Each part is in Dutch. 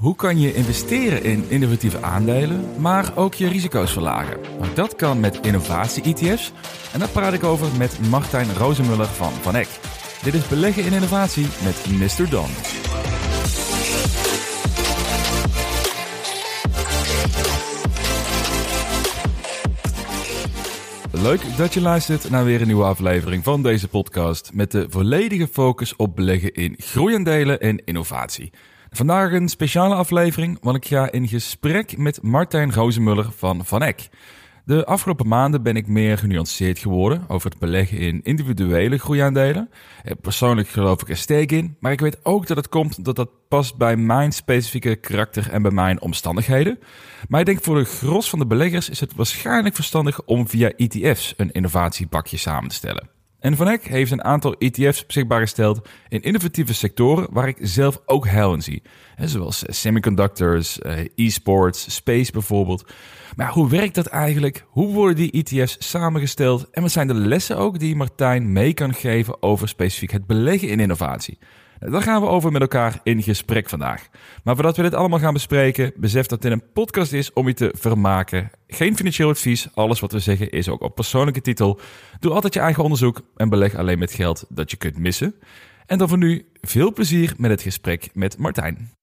Hoe kan je investeren in innovatieve aandelen, maar ook je risico's verlagen? Dat kan met innovatie-ETF's. En daar praat ik over met Martijn Rozenmuller van Van Eck. Dit is Beleggen in Innovatie met Mr. Don. Leuk dat je luistert naar weer een nieuwe aflevering van deze podcast met de volledige focus op beleggen in groeiaandelen en innovatie. Vandaag een speciale aflevering, want ik ga in gesprek met Martijn Rozenmuller van Van Eck. De afgelopen maanden ben ik meer genuanceerd geworden over het beleggen in individuele groeiaandelen. Eh, persoonlijk geloof ik er sterk in, maar ik weet ook dat het komt dat dat past bij mijn specifieke karakter en bij mijn omstandigheden. Maar ik denk voor de gros van de beleggers is het waarschijnlijk verstandig om via ETF's een innovatiebakje samen te stellen. En Van Eck heeft een aantal ETF's beschikbaar gesteld in innovatieve sectoren waar ik zelf ook heil in zie. zoals semiconductors, eh, e-sports, space bijvoorbeeld. Maar hoe werkt dat eigenlijk? Hoe worden die ETF's samengesteld? En wat zijn de lessen ook die Martijn mee kan geven over specifiek het beleggen in innovatie? Daar gaan we over met elkaar in gesprek vandaag. Maar voordat we dit allemaal gaan bespreken, besef dat dit een podcast is om je te vermaken. Geen financieel advies, alles wat we zeggen is ook op persoonlijke titel. Doe altijd je eigen onderzoek en beleg alleen met geld dat je kunt missen. En dan voor nu veel plezier met het gesprek met Martijn.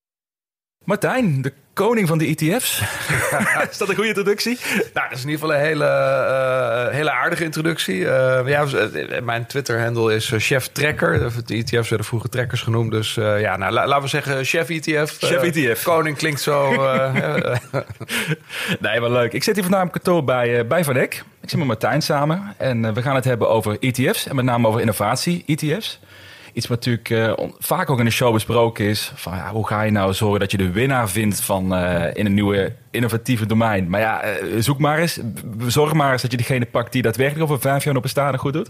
Martijn, de koning van de ETF's. is dat een goede introductie? Nou, dat is in ieder geval een hele, uh, hele aardige introductie. Uh, ja, eh, mijn Twitter-handle is chef trekker. De ETF's werden vroeger trekkers genoemd. Dus ja, nou, laten we zeggen chef ETF. Chef ETF. Koning klinkt zo. nee, maar leuk. Ik zit hier vandaag op kantoor bij, bij Van Eck. Ik zit met Martijn samen. En we gaan het hebben over ETF's. En met name over innovatie-ETF's. Iets wat natuurlijk uh, vaak ook in de show besproken is. Van, ja, hoe ga je nou zorgen dat je de winnaar vindt van, uh, in een nieuwe innovatieve domein? Maar ja, uh, zoek maar eens. Zorg maar eens dat je degene pakt die daadwerkelijk over vijf jaar op bestaande goed doet.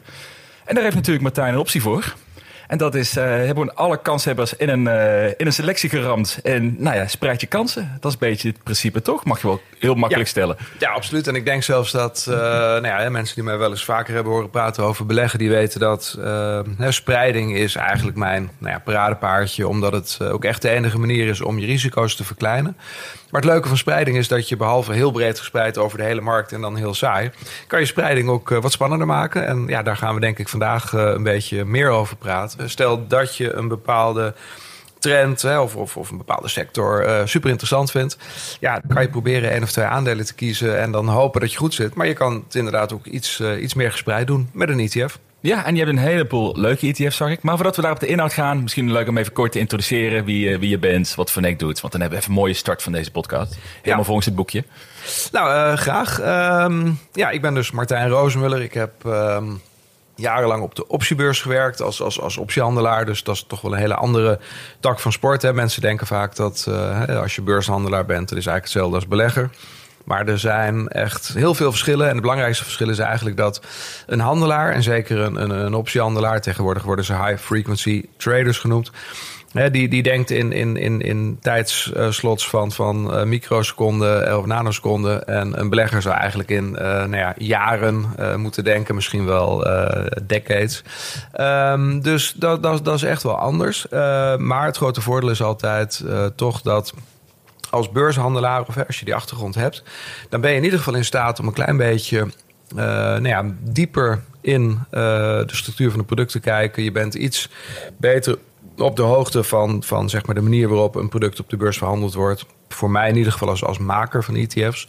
En daar heeft natuurlijk Martijn een optie voor. En dat is, uh, hebben we alle kanshebbers in een, uh, in een selectie geramd. En nou ja, spreid je kansen. Dat is een beetje het principe toch? Mag je wel heel makkelijk stellen. Ja, absoluut. En ik denk zelfs dat uh, nou ja, mensen die mij wel eens vaker hebben horen praten over beleggen, die weten dat spreiding is eigenlijk mijn nou ja, paradepaardje. Omdat het ook echt de enige manier is om je risico's te verkleinen. Maar het leuke van spreiding is dat je behalve heel breed gespreid over de hele markt en dan heel saai, kan je spreiding ook wat spannender maken. En ja, daar gaan we denk ik vandaag een beetje meer over praten. Stel dat je een bepaalde trend of, of, of, een bepaalde sector uh, super interessant vindt. Ja, dan kan je proberen één of twee aandelen te kiezen en dan hopen dat je goed zit. Maar je kan het inderdaad ook iets, iets meer gespreid doen met een ETF. Ja, en je hebt een heleboel leuke ETF's, zag ik. Maar voordat we daar op de inhoud gaan, misschien leuk om even kort te introduceren wie, uh, wie je bent, wat Vanek doet. Want dan hebben we even een mooie start van deze podcast. Helemaal ja. volgens het boekje. Nou, graag. Um, ja, ik ben dus Martijn Rozenmuller. Ik heb... Um, jarenlang op de optiebeurs gewerkt als, als, als optiehandelaar. Dus dat is toch wel een hele andere tak van sport. Hè. Mensen denken vaak dat uh, als je beurshandelaar bent, dat is eigenlijk hetzelfde als belegger. Maar er zijn echt heel veel verschillen. En het belangrijkste verschil is eigenlijk dat een handelaar, en zeker een, een, een optiehandelaar, tegenwoordig worden ze high frequency traders genoemd die, die denkt in, in, in, in tijdslots van, van uh, microseconden of nanoseconden. En een belegger zou eigenlijk in uh, nou ja, jaren moeten denken, misschien wel decades. Um, dus dat, dat, dat is echt wel anders. maar het grote voordeel is altijd toch dat als beurshandelaar, of als je die achtergrond hebt, dan ben je in ieder geval in staat om een klein beetje uh, nou ja, dieper in uh, de structuur van het product te kijken. Je bent iets beter op de hoogte van, van zeg maar de manier waarop een product op de beurs verhandeld wordt. Voor mij in ieder geval als, als maker van ETF's.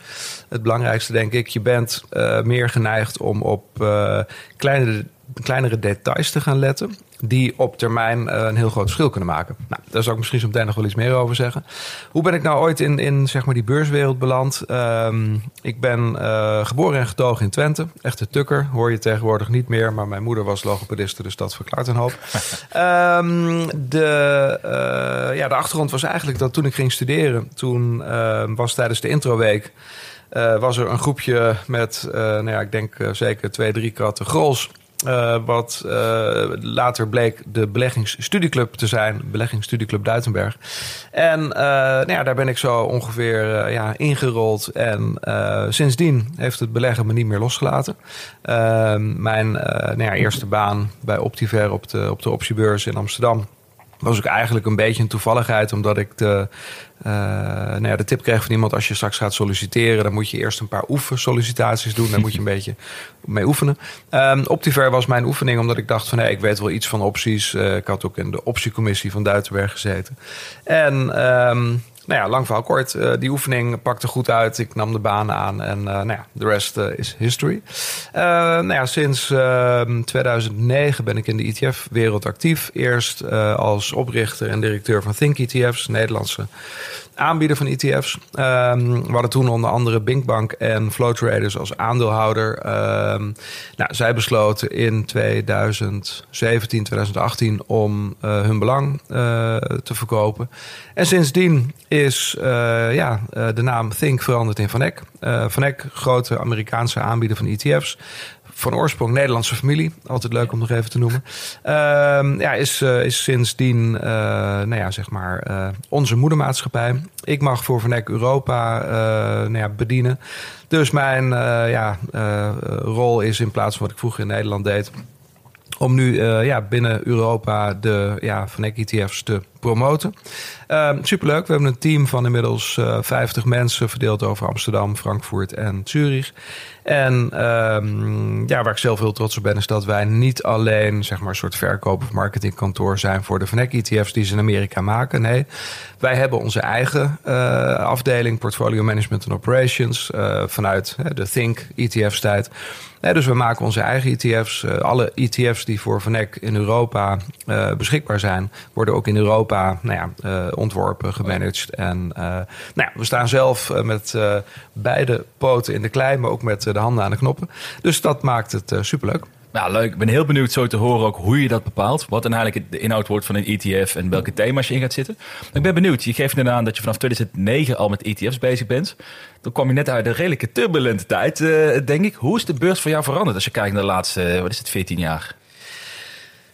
Het belangrijkste denk ik, je bent uh, meer geneigd om op uh, kleine, kleinere details te gaan letten die op termijn uh, een heel groot verschil kunnen maken. Nou, daar zou ik misschien zo meteen nog wel iets meer over zeggen. Hoe ben ik nou ooit in, in zeg maar die beurswereld beland? Um, ik ben uh, geboren en getogen in Twente. Echte tukker, hoor je tegenwoordig niet meer. Maar mijn moeder was logopediste, dus dat verklaart een hoop. um, de, uh, ja, de achtergrond was eigenlijk dat toen ik ging studeren... toen was tijdens de introweek... was er een groepje met, nou ja, ik denk zeker twee, drie kratten grols... Uh, wat uh, later bleek de beleggingsstudieclub te zijn, beleggingsstudieclub Duitenberg. En uh, nou ja, daar ben ik zo ongeveer ja, ingerold. En sindsdien heeft het beleggen me niet meer losgelaten. Mijn nou ja, eerste baan bij Optiver op de, op de optiebeurs in Amsterdam was ook eigenlijk een beetje een toevalligheid, omdat ik de, uh, nou ja, de tip kreeg van iemand: als je straks gaat solliciteren, dan moet je eerst een paar oefensollicitaties doen. Daar moet je een beetje mee oefenen. Um, Optiver was mijn oefening, omdat ik dacht van nee, ik weet wel iets van opties. Uh, ik had ook in de optiecommissie van Duitenberg gezeten. En um, nou ja, lang verhaal kort. Uh, die oefening pakte goed uit. Ik nam de baan aan en uh, nou ja, de rest uh, is history. nou ja, sinds 2009 ehm, ben ik in de ETF-wereld actief. Eerst als oprichter en directeur van Think ETF's, Nederlandse aanbieder van ETF's. Um, we hadden toen onder andere Binkbank en Flow Traders als aandeelhouder. Um, nou, zij besloten in 2017, 2018 om uh, hun belang uh, te verkopen. En sindsdien is uh, ja, de naam Think veranderd in. Van Eck, grote Amerikaanse aanbieder van ETF's van oorsprong Nederlandse familie. Altijd leuk om nog even te noemen. Uh, ja, is, uh, is sindsdien uh, nou ja, zeg maar, eh, onze moedermaatschappij. Ik mag voor Van Europa nou ja, bedienen. Dus mijn ja, rol is in plaats van wat ik vroeger in Nederland deed om nu uh, ja, binnen Europa de ja, Van ETF's te promoten. Uh, superleuk. We hebben een team van inmiddels uh, 50 mensen verdeeld over Amsterdam, Frankfurt en Zurich. En um, ja, waar ik zelf heel trots op ben, is dat wij niet alleen zeg maar, een soort verkoop- of marketingkantoor zijn voor de Vanek ETF's die ze in Amerika maken. Nee, wij hebben onze eigen uh, afdeling, Portfolio Management and Operations, vanuit de Think ETF-tijd. Dus we maken onze eigen ETF's. Uh, alle ETF's die voor Vanek in Europa beschikbaar zijn, worden ook in Europa nou ja, ontworpen, gemanaged. En nou ja, we staan zelf met beide poten in de klei, maar ook met de handen aan de knoppen. Dus dat maakt het superleuk. Nou, leuk. Ik ben heel benieuwd zo te horen ook hoe je dat bepaalt. Wat dan eigenlijk de inhoud wordt van een ETF en welke thema's je in gaat zitten. Ik ben benieuwd. Je geeft net aan dat je vanaf 2009 al met ETF's bezig bent. Dan kwam je net uit een redelijke turbulente tijd, uh, denk ik. Hoe is de beurs voor jou veranderd als je kijkt naar de laatste, wat is het, 14 jaar?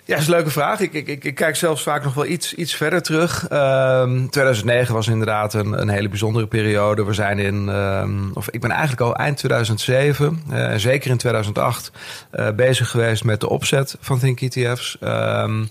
Ja, dat is een leuke vraag. Ik, ik, ik, kijk zelfs vaak nog wel iets, iets verder terug. Um, 2009 was inderdaad een, een hele bijzondere periode. We zijn in, um, of ik ben eigenlijk al eind 2007, uh, en zeker in 2008, uh, bezig geweest met de opzet van Think ETF's. Um,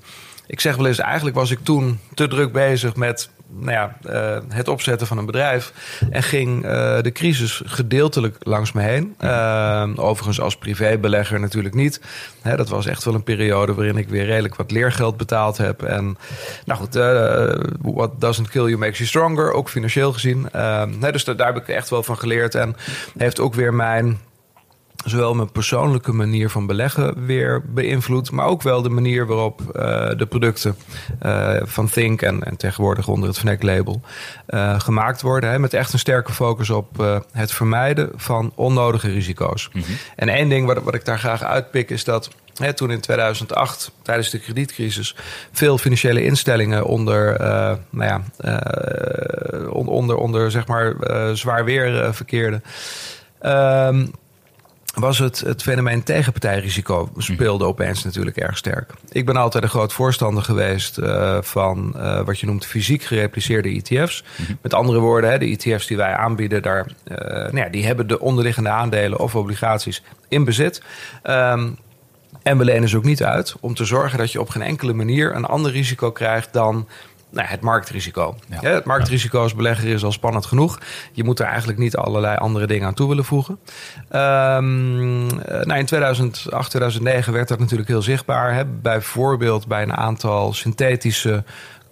ik zeg wel eens, eigenlijk was ik toen te druk bezig met nou ja, uh, het opzetten van een bedrijf. En ging uh, de crisis gedeeltelijk langs me heen. Uh, overigens als privébelegger natuurlijk niet. Hè, dat was echt wel een periode waarin ik weer redelijk wat leergeld betaald heb. En nou goed, what doesn't kill you makes you stronger. Ook financieel gezien. Hè, dus daar, daar heb ik echt wel van geleerd. En heeft ook weer mijn zowel mijn persoonlijke manier van beleggen weer beïnvloed, maar ook wel de manier waarop uh, de producten uh, van Think en, en, tegenwoordig onder het Fnac label uh, gemaakt worden. Hè, met echt een sterke focus op het vermijden van onnodige risico's. Mm -hmm. En één ding wat, wat ik daar graag uitpik is dat toen in 2008, tijdens de kredietcrisis, veel financiële instellingen onder, uh, nou ja, uh, onder, onder zeg maar, uh, zwaar weer verkeerden. Ehm, was het, het fenomeen tegenpartijrisico speelde opeens natuurlijk erg sterk. Ik ben altijd een groot voorstander geweest uh, van uh, wat je noemt fysiek gerepliceerde ETF's. Mm -hmm. Met andere woorden, hè, de ETF's die wij aanbieden, daar, uh, nou ja, die hebben de onderliggende aandelen of obligaties in bezit. Um, en we lenen ze ook niet uit om te zorgen dat je op geen enkele manier een ander risico krijgt dan nou, het marktrisico. Ja. Het marktrisico als belegger is al spannend genoeg. Je moet er eigenlijk niet allerlei andere dingen aan toe willen voegen. Um, nou, in 2008, 2009 werd dat natuurlijk heel zichtbaar. Hè? Bijvoorbeeld bij een aantal synthetische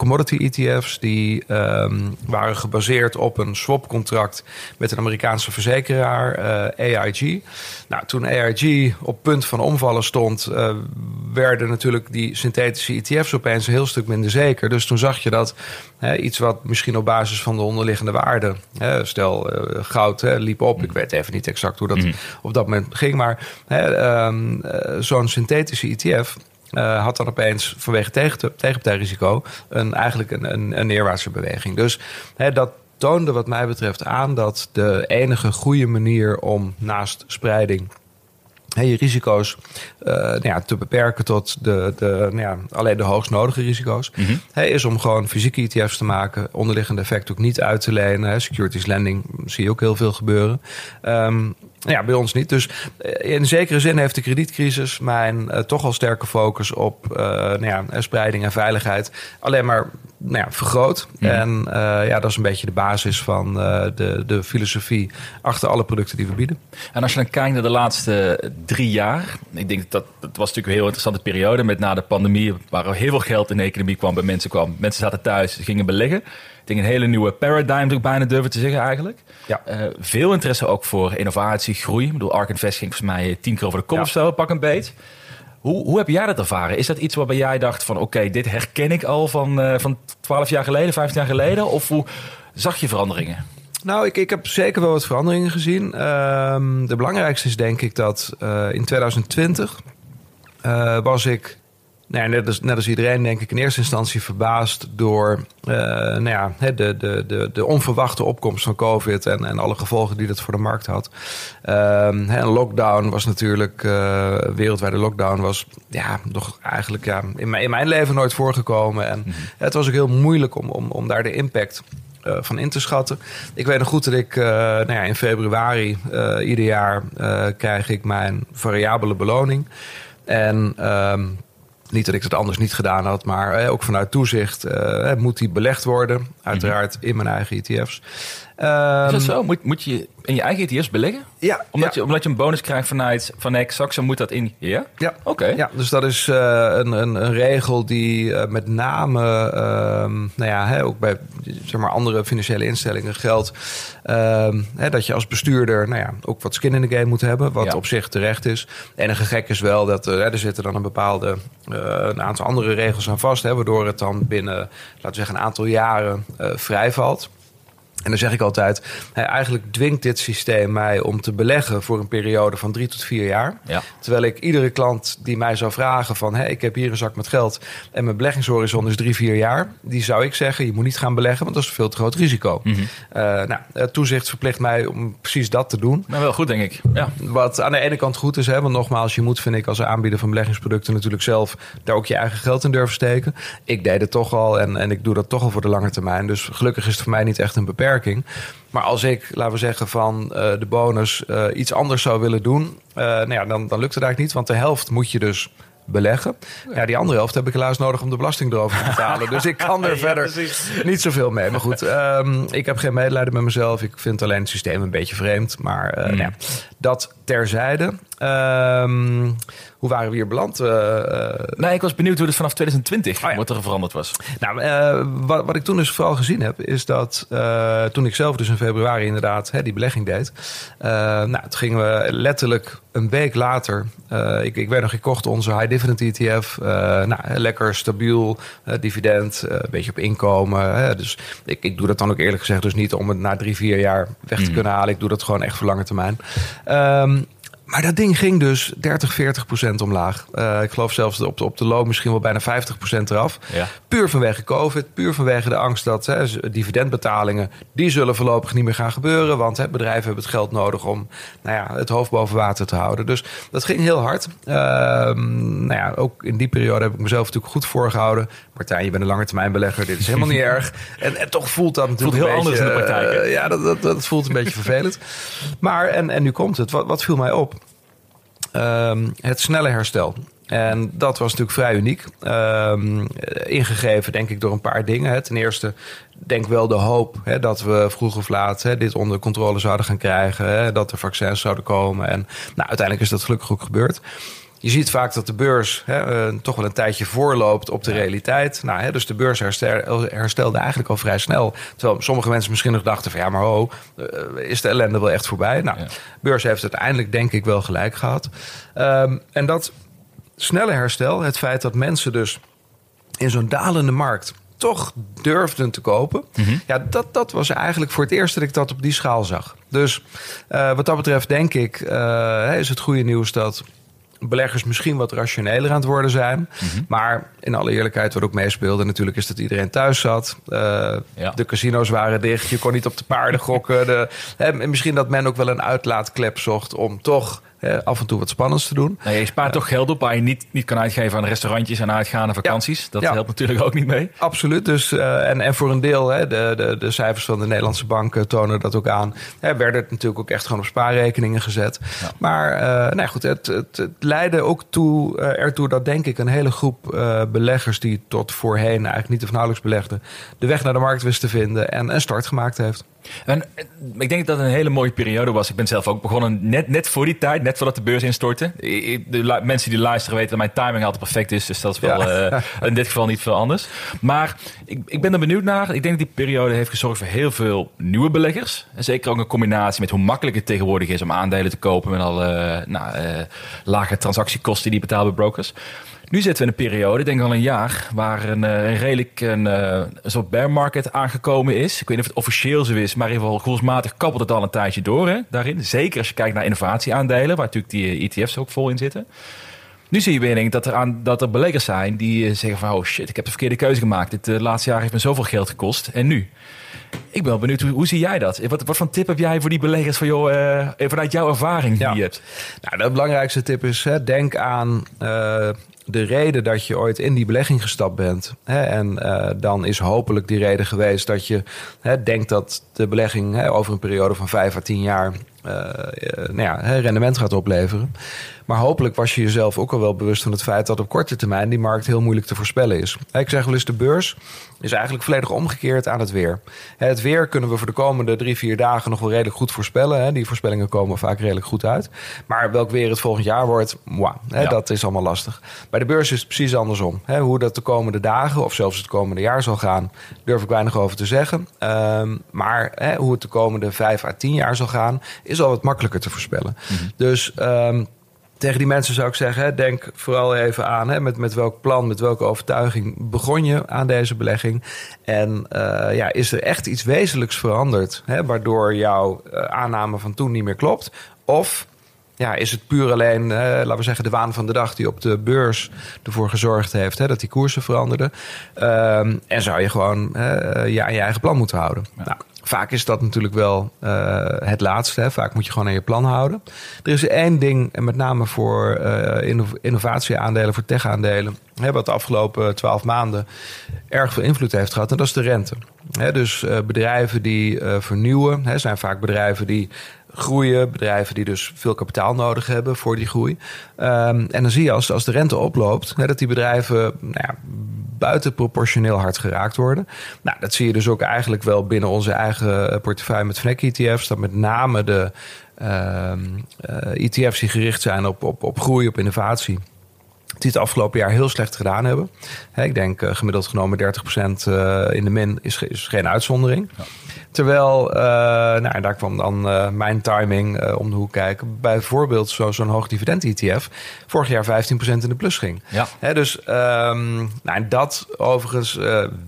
commodity ETF's. Die um, waren gebaseerd op een swapcontract met een Amerikaanse verzekeraar, uh, AIG. Nou, toen AIG op punt van omvallen stond, uh, werden natuurlijk die synthetische ETF's opeens een heel stuk minder zeker. Dus toen zag je dat hè, iets wat misschien op basis van de onderliggende waarde, hè, stel uh, goud hè, liep op, ik weet even niet exact hoe dat mm. op dat moment ging, maar um, zo'n synthetische ETF uh, had dan opeens vanwege tegen, tegenpartijrisico een, eigenlijk een, een, een neerwaartse beweging. Dus hè, dat toonde wat mij betreft aan dat de enige goede manier om naast spreiding je risico's uh, nou ja, te beperken tot de, de, nou ja, alleen de hoogst nodige risico's. Mm -hmm. He, is om gewoon fysieke ETF's te maken, onderliggende effect ook niet uit te lenen. Securities lending zie je ook heel veel gebeuren. Um, Ja, bij ons niet. Dus eh, in zekere zin heeft de kredietcrisis mijn uh, toch al sterke focus op uh, nou ja, spreiding en veiligheid alleen maar nou ja, vergroot. En ja, dat is een beetje de basis van de, de filosofie achter alle producten die we bieden. En als je dan kijkt naar de laatste drie jaar, ik denk dat dat was natuurlijk een heel interessante periode met na de pandemie, waar heel veel geld in de economie kwam, bij mensen kwam. Mensen zaten thuis, gingen beleggen denk een hele nieuwe paradigm, ik bijna durven te zeggen eigenlijk. Ja. Uh, veel interesse ook voor innovatie, groei. Ik bedoel, Ark Invest ging volgens mij tien keer over de kop ja. of zo, pak een beet. Hoe, hoe heb jij dat ervaren? Is dat iets waarbij jij dacht van oké, dit herken ik al van, uh, van 12 jaar geleden, 15 jaar geleden? Of hoe zag je veranderingen? Nou, ik, ik heb zeker wel wat veranderingen gezien. Uh, de belangrijkste is denk ik dat in 2020 was ik nou, net, als, net als iedereen denk ik in eerste instantie verbaasd door uh, nou ja, de, de, de, de onverwachte opkomst van COVID en, en alle gevolgen die dat voor de markt had. Uh, een lockdown was natuurlijk, uh, wereldwijde lockdown was ja, nog eigenlijk ja, in, mijn, in mijn leven nooit voorgekomen. En mm het was ook heel moeilijk om, om, om daar de impact uh, van in te schatten. Ik weet nog goed dat ik uh, nou ja, in februari uh, ieder jaar krijg ik mijn variabele beloning. En uh, niet dat ik het anders niet gedaan had, maar eh, ook vanuit toezicht uh, moet die belegd worden. Uiteraard in mijn eigen ETF's. Um, is dat zo? Moet, moet je in je eigen ETF's beleggen? Ja. Omdat, ja. Je, omdat je een bonus krijgt vanuit van zo moet dat in. Ja? Ja. Oké. Ja, dus dat is uh, een, een, een, regel die uh, met name, um, nou ja, hè, ook bij zeg maar, andere financiële instellingen geldt. Um, hè, dat je als bestuurder, nou ja, ook wat skin in the game moet hebben. Wat ja. op zich terecht is. Enige gek is wel dat er zitten dan een bepaalde, een aantal andere regels aan vast. Hè, waardoor het dan binnen, laten we zeggen, een aantal jaren vrijvalt. En dan zeg ik altijd, eigenlijk dwingt dit systeem mij om te beleggen voor een periode van drie tot vier jaar. Ja. Terwijl ik iedere klant die mij zou vragen van, hey, ik heb hier een zak met geld en mijn beleggingshorizon is drie, vier jaar. Die zou ik zeggen, je moet niet gaan beleggen, want dat is een veel te groot risico. Mm -hmm. uh, nou, toezicht verplicht mij om precies dat te doen. Nou, wel goed denk ik. Ja. Wat aan de ene kant goed is, hè, want nogmaals, je moet vind ik als aanbieder van beleggingsproducten natuurlijk zelf daar ook je eigen geld in durven steken. Ik deed het toch al en, en ik doe dat toch al voor de lange termijn. Dus gelukkig is het voor mij niet echt een beperking. Maar als ik, laten we zeggen, van uh, de bonus uh, iets anders zou willen doen, uh, nou ja, dan, dan lukt het eigenlijk niet. Want de helft moet je dus beleggen. Ja, die andere helft heb ik helaas nodig om de belasting erover te betalen. dus ik kan er ja, verder precies. niet zoveel mee. Maar goed, um, ik heb geen medelijden met mezelf. Ik vind alleen het systeem een beetje vreemd. Maar uh, mm. nou ja, dat terzijde. Um, hoe waren we hier beland? Uh, nee, ik was benieuwd hoe het vanaf 2020 oh, ja. wat er veranderd was. Nou, uh, wat, wat, ik toen dus vooral gezien heb, is dat toen ik zelf dus in februari inderdaad hè, die belegging deed. nou, toen gingen we letterlijk een week later. ik, ik werd nog gekocht onze high dividend ETF. nou, lekker stabiel dividend, een beetje op inkomen. dus ik, ik doe dat dan ook eerlijk gezegd dus niet om het na drie, vier jaar weg te mm. kunnen halen. Ik doe dat gewoon echt voor lange termijn. Um, maar dat ding ging dus 30, 40 procent omlaag. Uh, ik geloof zelfs op de, op de loon misschien wel bijna 50 procent eraf. Ja. Puur vanwege COVID, puur vanwege de angst dat hè, dividendbetalingen... die zullen voorlopig niet meer gaan gebeuren. Want hè, bedrijven hebben het geld nodig om nou ja, het hoofd boven water te houden. Dus dat ging heel hard. Uh, nou ja, ook in die periode heb ik mezelf natuurlijk goed voorgehouden. Martijn, je bent een lange termijn belegger. Dit is helemaal niet erg. En, en, toch voelt dat natuurlijk voelt heel een beetje, anders in de praktijk. Uh, ja, dat, dat, dat, voelt een beetje vervelend. Maar, en, en nu komt het. Wat, wat viel mij op? Um, het snelle herstel. En dat was natuurlijk vrij uniek. Um, ingegeven, denk ik, door een paar dingen. Ten eerste, denk wel de hoop hè, dat we vroeg of laat hè, dit onder controle zouden gaan krijgen. Dat er vaccins zouden komen. En nou, uiteindelijk is dat gelukkig ook gebeurd. Je ziet vaak dat de beurs hè, uh, toch wel een tijdje voorloopt op de realiteit. Nou, hè, dus de beurs herstel, herstelde eigenlijk al vrij snel. Terwijl sommige mensen misschien nog dachten van ja, maar ho, uh, is de ellende wel echt voorbij? Nou, de beurs heeft uiteindelijk denk ik wel gelijk gehad. Um, en dat snelle herstel, het feit dat mensen dus in zo'n dalende markt toch durfden te kopen. Mhm. Ja, dat, dat was eigenlijk voor het eerst dat ik dat op die schaal zag. Dus uh, wat dat betreft denk ik, uh, is het goede nieuws dat beleggers misschien wat rationeler aan het worden zijn. Mhm. Maar in alle eerlijkheid, wat ook meespeelde, natuurlijk is dat iedereen thuis zat. Uh, Ja. De casino's waren dicht. Je kon niet op de paarden gokken. De, hè, misschien dat men ook wel een uitlaatklep zocht om toch hè, af en toe wat spannends te doen. Nou, je spaart toch geld op waar je niet, niet kan uitgeven aan restaurantjes en uitgaande vakanties. Dat Ja. helpt natuurlijk ook niet mee. Absoluut. Dus, eh, en, en voor een deel, hè, de, de, de cijfers van de Nederlandse banken tonen dat ook aan. Hè, werden het natuurlijk ook echt gewoon op spaarrekeningen gezet. Ja. Maar eh nee, goed, het, het, het leidde ook toe, eh, ertoe dat denk ik een hele groep eh, beleggers die tot voorheen eigenlijk niet of nauwelijks belegden, de weg naar de markt wist te vinden en een start gemaakt heeft. En eh, ik denk dat het een hele mooie periode was. Ik ben zelf ook begonnen net, net voor die tijd, net voordat de beurs instortte. De mensen die luisteren weten dat mijn timing altijd perfect is. Dus dat is wel Ja. eh, in dit geval niet veel anders. Maar ik, ik ben er benieuwd naar. Ik denk dat die periode heeft gezorgd voor heel veel nieuwe beleggers. En zeker ook een combinatie met hoe makkelijk het tegenwoordig is om aandelen te kopen. Met al eh, nou, lage transactiekosten die betaalt bij brokers. Nu zitten we in een periode, ik denk al een jaar, waar een, eh, een redelijk een, eh, een soort bear market aangekomen is. Ik weet niet of het officieel zo is, maar in ieder geval gevoelsmatig kabbelt het al een tijdje door hè, daarin. Zeker als je kijkt naar innovatieaandelen, waar natuurlijk die eh, ETF's ook vol in zitten. Nu zie je weer denk ik, dat er, aan, dat er beleggers zijn die zeggen van... oh shit, ik heb de verkeerde keuze gemaakt. Dit eh, laatste jaar heeft me zoveel geld gekost. En nu? Ik ben wel benieuwd, hoe, hoe zie jij dat? Wat, wat voor tip heb jij voor die beleggers van, joh, eh, vanuit jouw ervaring Ja. die je hebt? Nou, de belangrijkste tip is: hè, denk aan de reden dat je ooit in die belegging gestapt bent. Hè, en eh, dan is hopelijk die reden geweest dat je hè, denkt dat de belegging hè, over een periode van vijf à tien jaar. eh, nou ja, hè, rendement gaat opleveren. Maar hopelijk was je jezelf ook al wel bewust van het feit dat op korte termijn die markt heel moeilijk te voorspellen is. Ik zeg wel eens: de beurs is eigenlijk volledig omgekeerd aan het weer. Het weer kunnen we voor de komende drie, vier dagen nog wel redelijk goed voorspellen. Die voorspellingen komen vaak redelijk goed uit. Maar welk weer het volgend jaar wordt, mwah, dat is allemaal lastig. De beurs is het precies andersom. Hè. Hoe dat de komende dagen of zelfs het komende jaar zal gaan, durf ik weinig over te zeggen. Ehm, maar hè, hoe het de komende vijf à tien jaar zal gaan, is al wat makkelijker te voorspellen. Dus. ehm, tegen die mensen zou ik zeggen, denk vooral even aan hè, met, met welk plan, met welke overtuiging begon je aan deze belegging. En eh, ja, is er echt iets wezenlijks veranderd, hè, waardoor jouw eh, aanname van toen niet meer klopt? Of ja, is het puur alleen, eh, laten we zeggen, de waan van de dag die op de beurs ervoor gezorgd heeft hè, dat die koersen veranderden? Ehm, en zou je gewoon eh, je aan je eigen plan moeten houden? Nou, vaak is dat natuurlijk wel eh, het laatste. Hè. Vaak moet je gewoon aan je plan houden. Er is één ding, en met name voor inno- innovatieaandelen, voor tech-aandelen, hè, wat de afgelopen twaalf maanden erg veel invloed heeft gehad. En dat is de rente. Dus bedrijven die vernieuwen, zijn vaak bedrijven die groeien, bedrijven die dus veel kapitaal nodig hebben voor die groei. Ehm, en dan zie je als, als de rente oploopt, dat die bedrijven nou ja, buitenproportioneel hard geraakt worden. Nou, dat zie je dus ook eigenlijk wel binnen onze eigen portefeuille met FNEC ETF's. Dat met name de ehm, eh, ETF's die gericht zijn op, op, op groei, op innovatie die het afgelopen jaar heel slecht gedaan hebben. Hè, ik denk eh, gemiddeld genomen 30% eh, in de min is, ge- is geen uitzondering. Terwijl, eh, nou, daar kwam dan mijn timing om de hoek kijken. Bijvoorbeeld zo- zo'n hoog dividend ETF vorig jaar 15% in de plus ging. Ja. Dus ehm, nou, dat overigens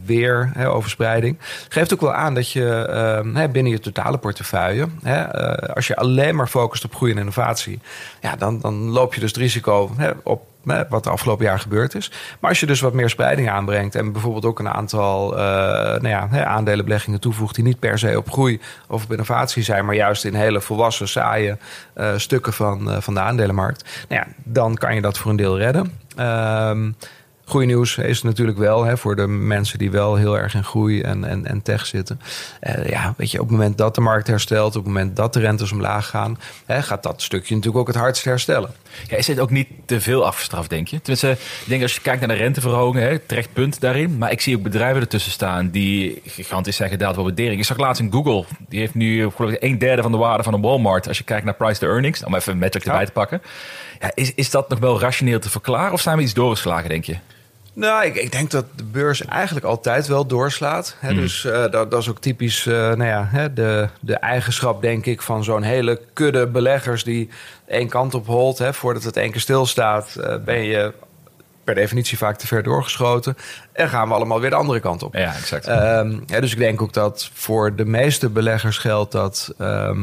weer hè, overspreiding. Geeft ook wel aan dat je ehm, hè, binnen je totale portefeuille, hè, als je alleen maar focust op groei en innovatie, ja, dan, dan loop je dus het risico hè, op wat de afgelopen jaar gebeurd is. Maar als je dus wat meer spreiding aanbrengt en bijvoorbeeld ook een aantal eh, nou ja, aandelenbeleggingen toevoegt die niet per se op groei of op innovatie zijn, maar juist in hele volwassen, saaie eh, stukken van, eh, van de aandelenmarkt, nou ja, dan kan je dat voor een deel redden. Ehm Goeie nieuws is het natuurlijk wel hè, voor de mensen die wel heel erg in groei en, en, en tech zitten. Eh, ja, weet je, op het moment dat de markt herstelt, op het moment dat de rentes omlaag gaan, hè, gaat dat stukje natuurlijk ook het hardst herstellen. Ja, is het ook niet te veel afgestraft, denk je? Tenminste, ik denk als je kijkt naar de renteverhoging, hè, terecht punt daarin. Maar ik zie ook bedrijven ertussen staan die gigantisch zijn gedaald door waardering. Ik zag laatst in Google, die heeft nu geloof ik een derde van de waarde van een Walmart. Als je kijkt naar price to earnings, om even een metric erbij Ja. te pakken. Ja, is, is dat nog wel rationeel te verklaren of zijn we iets doorgeslagen, denk je? Nou, ik, ik denk dat de beurs eigenlijk altijd wel doorslaat. Hè, Dus eh, dat, dat is ook typisch eh, nou ja, hè, de, de eigenschap, denk ik, van zo'n hele kudde beleggers die één kant op holt. Hè, voordat het één keer stilstaat, eh, ben je per definitie vaak te ver doorgeschoten. En gaan we allemaal weer de andere kant op. Ja, exact. Ja, dus ik denk ook dat voor de meeste beleggers geldt dat ehm,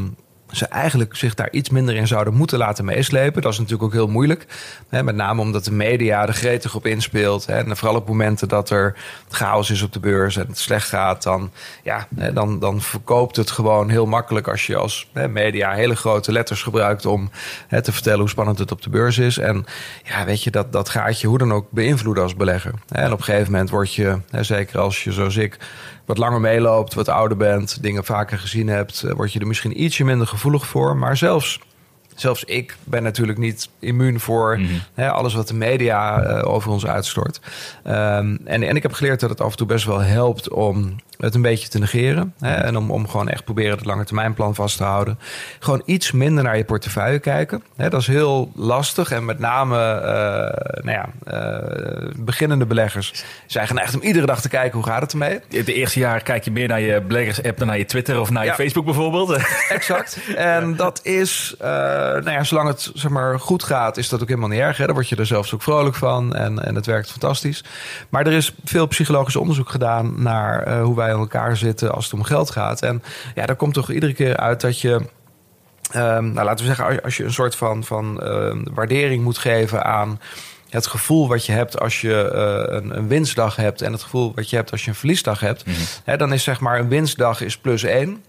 ze eigenlijk zich daar iets minder in zouden moeten laten meeslepen. Dat is natuurlijk ook heel moeilijk. Met name omdat de media er gretig op inspeelt. En vooral op momenten dat er chaos is op de beurs en het slecht gaat, dan, ja, dan, dan verkoopt het gewoon heel makkelijk als je als media hele grote letters gebruikt om te vertellen hoe spannend het op de beurs is. En ja, weet je, dat, dat gaat je hoe dan ook beïnvloeden als belegger. En op een gegeven moment word je, zeker als je zoals ik wat langer meeloopt, wat ouder bent, dingen vaker gezien hebt, eh, word je er misschien ietsje minder gevoelig voor. Maar zelfs zelfs ik ben natuurlijk niet immuun voor mhm. hè, alles wat de media uh, over ons uitstort. Um, en, en ik heb geleerd dat het af en toe best wel helpt om het een beetje te negeren. Hè, en om, om gewoon echt proberen het lange termijnplan vast te houden. Gewoon iets minder naar je portefeuille kijken. Hè, dat is heel lastig. En met name uh, nou ja, uh, beginnende beleggers zijn geneigd om iedere dag te kijken hoe gaat het ermee. De eerste jaar kijk je meer naar je beleggers-app dan naar je Twitter of naar je Facebook bijvoorbeeld. Exact. En dat is, uh, nou ja, zolang het zeg maar, goed gaat, is dat ook helemaal niet erg. Hè. Daar word je er zelfs ook vrolijk van en, en het werkt fantastisch. Maar er is veel psychologisch onderzoek gedaan naar hoe wij aan elkaar zitten als het om geld gaat. En ja, daar komt toch iedere keer uit dat je. Um, nou, laten we zeggen, als je een soort van, van uh, waardering moet geven aan het gevoel wat je hebt als je uh, een, een, winstdag hebt en het gevoel wat je hebt als je een verliesdag hebt, mm hè, dan is zeg maar een winstdag is plus één.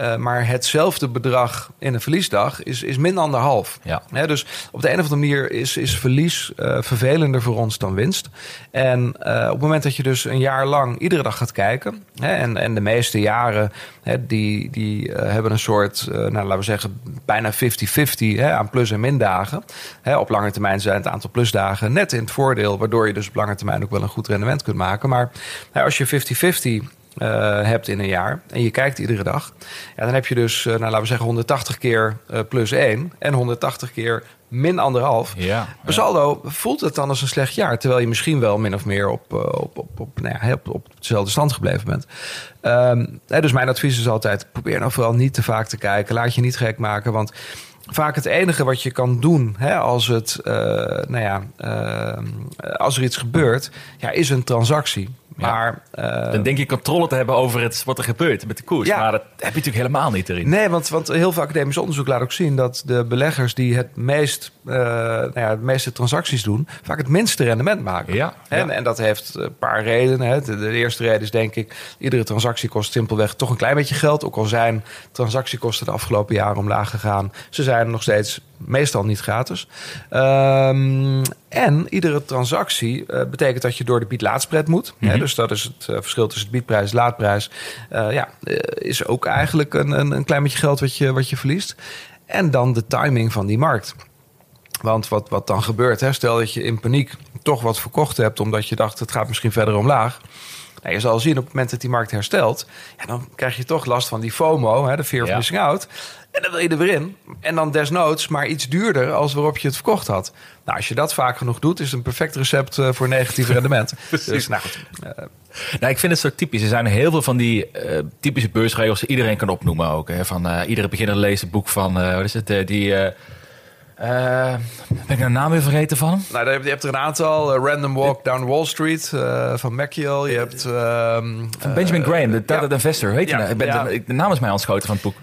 Uh, maar hetzelfde bedrag in een verliesdag is, is min anderhalf. Ja. dus op de een of andere manier is, is verlies uh, vervelender voor ons dan winst. En uh, op het moment dat je dus een jaar lang iedere dag gaat kijken... Hè, en, en de meeste jaren hè, die, die hebben een soort, nou, laten we zeggen, bijna 50-50 aan plus- en mindagen. Hè, op lange termijn zijn het aantal plusdagen net in het voordeel... waardoor je dus op lange termijn ook wel een goed rendement kunt maken. Maar als je 50-50 uh, hebt in een jaar en je kijkt iedere dag, ja, dan heb je dus, uh, nou, laten we zeggen, 180 keer uh, plus 1 en 180 keer min anderhalf. Ja, voelt het dan als een slecht jaar, terwijl je misschien wel min of meer op, op, op, op, nou ja, op, op dezelfde stand gebleven bent. Um, dus mijn advies is altijd: probeer nou vooral niet te vaak te kijken, laat je niet gek maken, want vaak het enige wat je kan doen hè, als, het, nou ja, als er iets gebeurt, ja, is een transactie. Maar, uh, dan denk je controle te hebben over het, wat er gebeurt met de koers. Ja. Maar dat heb je natuurlijk helemaal niet erin. Nee, want, want heel veel academisch onderzoek laat ook zien dat de beleggers die het meest, uh, nou ja, het meeste transacties doen, vaak het minste rendement maken. Ja, en, en dat heeft een paar redenen. Hè. De, de, eerste reden is denk ik, iedere transactie kost simpelweg toch een klein beetje geld. Ook al zijn transactiekosten de afgelopen jaren omlaag gegaan. Ze zijn nog steeds meestal niet gratis. Um, en iedere transactie uh, betekent dat je door de bied-laadspread moet. Mm -hmm. dus dat is het uh, verschil tussen biedprijs en laadprijs. Uh, ja, is ook eigenlijk een, een, een, klein beetje geld wat je, wat je verliest. En dan de timing van die markt. Want wat, wat dan gebeurt, hè, stel dat je in paniek toch wat verkocht hebt... omdat je dacht het gaat misschien verder omlaag... Nou, je zal zien op het moment dat die markt herstelt, ja, dan krijg je toch last van die FOMO, hè, de fear of ja. missing out. En dan wil je er weer in. En dan desnoods maar iets duurder als waarop je het verkocht had. Nou, als je dat vaak genoeg doet, is het een perfect recept uh, voor negatief rendement. dus, nou, uh, nou, ik vind het zo typisch. Er zijn heel veel van die uh, typische beursregels die iedereen kan opnoemen ook. Hè. Van iedere beginner leest het boek van, wat is het, die... Uh, ben ik de naam weer vergeten van hem? Nou, je hebt er een aantal. Uh, Random Walk Down Wall Street uh, van Maciel. Je hebt... Ehm, van Benjamin Graham, de Talented ja. Investor. Heet ja, nou? ben, ja. de, de, naam is mij ontschoten van het boek.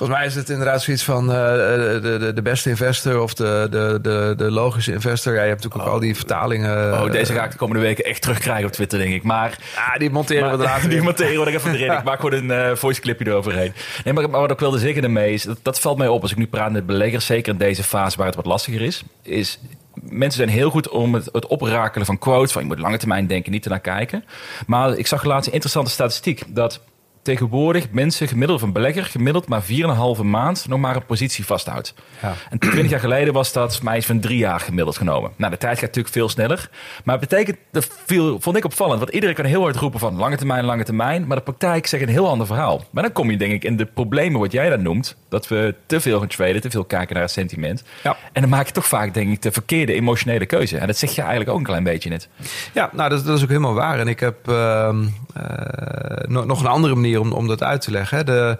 Volgens mij is het inderdaad zoiets van uh, de, de, de beste investor of de, de, de, de logische investor. Ja, je hebt natuurlijk ook al die vertalingen. Oh, deze ga ik de komende weken echt terugkrijgen op Twitter, denk ik. Maar ah, die monteren maar, we later. die monteren we er even erin. Ik maak gewoon een uh, voice clipje eroverheen. Nee, maar, maar wat ik wilde zeggen ermee is, dat, dat valt mij op als ik nu praat met beleggers, zeker in deze fase waar het wat lastiger is, is mensen zijn heel goed om het, het oprakelen van quotes. Van je moet lange termijn denken, niet ernaar kijken. Maar ik zag laatst een interessante statistiek. Dat tegenwoordig mensen gemiddeld van belegger gemiddeld maar 4,5 maand nog maar een positie vasthoudt. Ja. En 20 jaar geleden was dat mij van drie jaar gemiddeld genomen. Nou, de tijd gaat natuurlijk veel sneller. Maar het betekent, dat viel, vond ik opvallend. Want iedereen kan heel hard roepen van lange termijn, lange termijn. Maar de praktijk zegt een heel ander verhaal. Maar dan kom je denk ik in de problemen wat jij dan noemt. Dat we te veel gaan traden, te veel kijken naar het sentiment. Ja. En dan maak je toch vaak denk ik de verkeerde emotionele keuze. En dat zeg je eigenlijk ook een klein beetje net. Ja, nou dat, dat is ook helemaal waar. En ik heb uh, uh, nog een andere manier om, dat uit te leggen. De,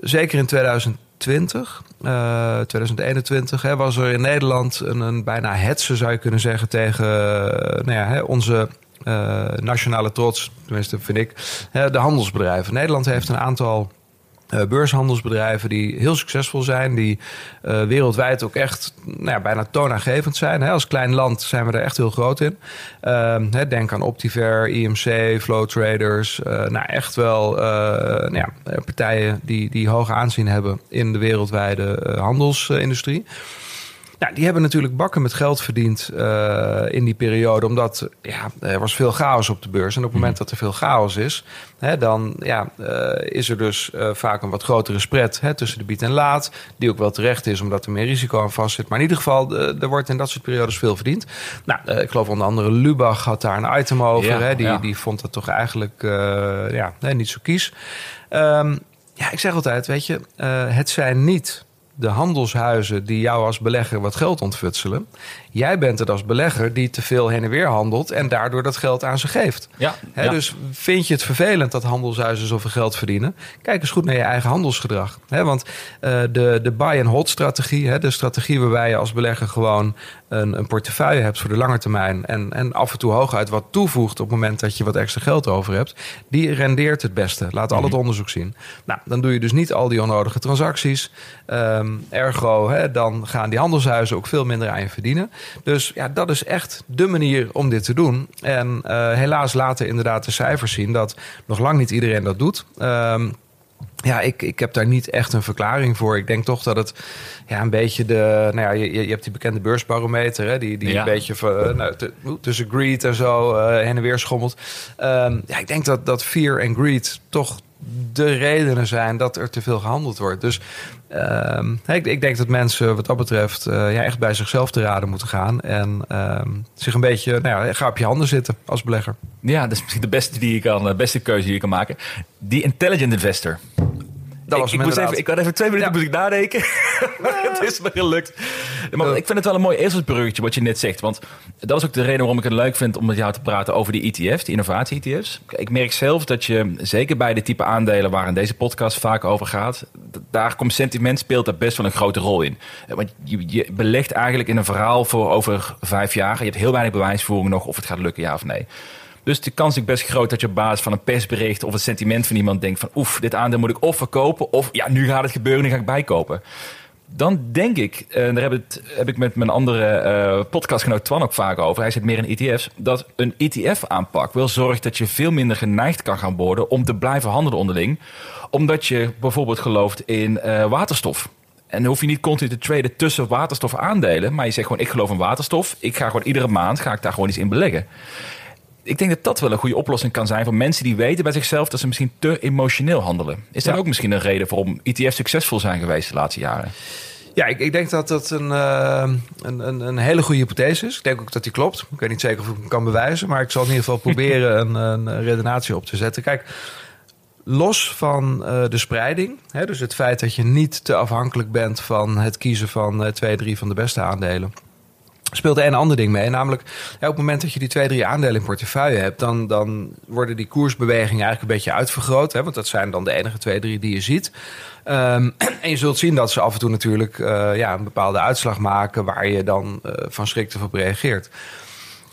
zeker in 2020, uh, 2021, hè, was er in Nederland een, een bijna hetze, zou je kunnen zeggen, tegen nou ja, hè, onze uh, nationale trots, tenminste vind ik, hè, de handelsbedrijven. Nederland heeft een aantal beurshandelsbedrijven die heel succesvol zijn, die uh, wereldwijd ook echt nou ja, bijna toonaangevend zijn. Hè. Als klein land zijn we er echt heel groot in. Uh, hè, denk aan Optiver, IMC, Flow Traders. Uh, nou, echt wel nou ja, partijen die, die hoog aanzien hebben in de wereldwijde handelsindustrie. Nou, die hebben natuurlijk bakken met geld verdiend uh, in die periode. Omdat ja, er was veel chaos op de beurs. En op het moment dat er veel chaos is, hè, dan ja, uh, is er dus uh, vaak een wat grotere spread hè, tussen de bied en laat. Die ook wel terecht is, omdat er meer risico aan vast zit. Maar in ieder geval, er wordt in dat soort periodes veel verdiend. Nou, ik geloof onder andere Lubach had daar een item over. Ja, hè, die, ja. die vond dat toch eigenlijk ja, nee, niet zo kies. Um, ja, ik zeg altijd, weet je, het zijn niet de handelshuizen die jou als belegger wat geld ontfutselen. Jij bent het als belegger die te veel heen en weer handelt en daardoor dat geld aan ze geeft. Ja, Dus vind je het vervelend dat handelshuizen zoveel geld verdienen? Kijk eens goed naar je eigen handelsgedrag. want uh, de, de buy-and-hold strategie, de strategie waarbij je als belegger gewoon een, een, portefeuille hebt voor de lange termijn en, en af en toe hooguit wat toevoegt op het moment dat je wat extra geld over hebt, die rendeert het beste. Laat al het mhm. onderzoek zien. Nou, dan doe je dus niet al die onnodige transacties. Um, ergo, dan gaan die handelshuizen ook veel minder aan je verdienen. Dus ja, dat is echt de manier om dit te doen. En uh, helaas laten inderdaad de cijfers zien dat nog lang niet iedereen dat doet. Um, ja, ik, ik heb daar niet echt een verklaring voor. Ik denk toch dat het ja, een beetje de. Nou ja, je, je hebt die bekende beursbarometer, hè, die, die ja. een beetje van, nou, tussen greed en zo uh, heen en weer schommelt. Um, ja, ik denk dat, dat fear en greed toch de redenen zijn dat er te veel gehandeld wordt. Dus uh, ik, ik, denk dat mensen wat dat betreft uh, ja, echt bij zichzelf te raden moeten gaan. En uh, zich een beetje, nou ja, ga op je handen zitten als belegger. Ja, dat is misschien de beste, die je kan, de beste keuze die je kan maken. Die intelligent investor. Dat was ik, ik, moest even, ik had even twee minuten ja. moest ik nadenken. het is me gelukt. Maar ik vind het wel een mooi ezelsbruggetje wat je net zegt. Want dat is ook de reden waarom ik het leuk vind om met jou te praten over die ETF's, die innovatie-ETF's. Ik merk zelf dat je, zeker bij de type aandelen waar in deze podcast vaak over gaat, daar komt sentiment speelt daar best wel een grote rol in. Want je, je belegt eigenlijk in een verhaal voor over vijf jaar. Je hebt heel weinig bewijsvoering nog of het gaat lukken, ja of nee. Dus de kans is best groot dat je op basis van een persbericht of een sentiment van iemand denkt van oef, dit aandeel moet ik of verkopen of ja, nu gaat het gebeuren, nu ga ik bijkopen. Dan denk ik, en daar heb, het, heb ik met mijn andere uh, podcastgenoot Twan ook vaak over, hij zit meer in ETF's, dat een ETF-aanpak wel zorgt dat je veel minder geneigd kan gaan worden om te blijven handelen onderling. Omdat je bijvoorbeeld gelooft in uh, waterstof. En dan hoef je niet continu te traden tussen waterstof aandelen. Maar je zegt gewoon, ik geloof in waterstof. Ik ga gewoon iedere maand ga ik daar gewoon iets in beleggen ik denk dat dat wel een goede oplossing kan zijn voor mensen die weten bij zichzelf dat ze misschien te emotioneel handelen. Is dat ook misschien een reden waarom ETF's succesvol zijn geweest de laatste jaren? Ja, ik, ik denk dat dat een, uh, een, een, een, hele goede hypothese is. Ik denk ook dat die klopt. Ik weet niet zeker of ik hem kan bewijzen, maar ik zal in ieder geval proberen een, een redenatie op te zetten. Kijk, los van uh, de spreiding, hè, dus het feit dat je niet te afhankelijk bent van het kiezen van uh, twee, drie van de beste aandelen speelt er een ander ding mee. Namelijk, ja, op het moment dat je die twee, drie aandelen in portefeuille hebt, dan, dan worden die koersbewegingen eigenlijk een beetje uitvergroot. Hè, want dat zijn dan de enige twee, drie die je ziet. Um, en je zult zien dat ze af en toe natuurlijk uh, ja, een bepaalde uitslag maken waar je dan uh, van schrik op reageert.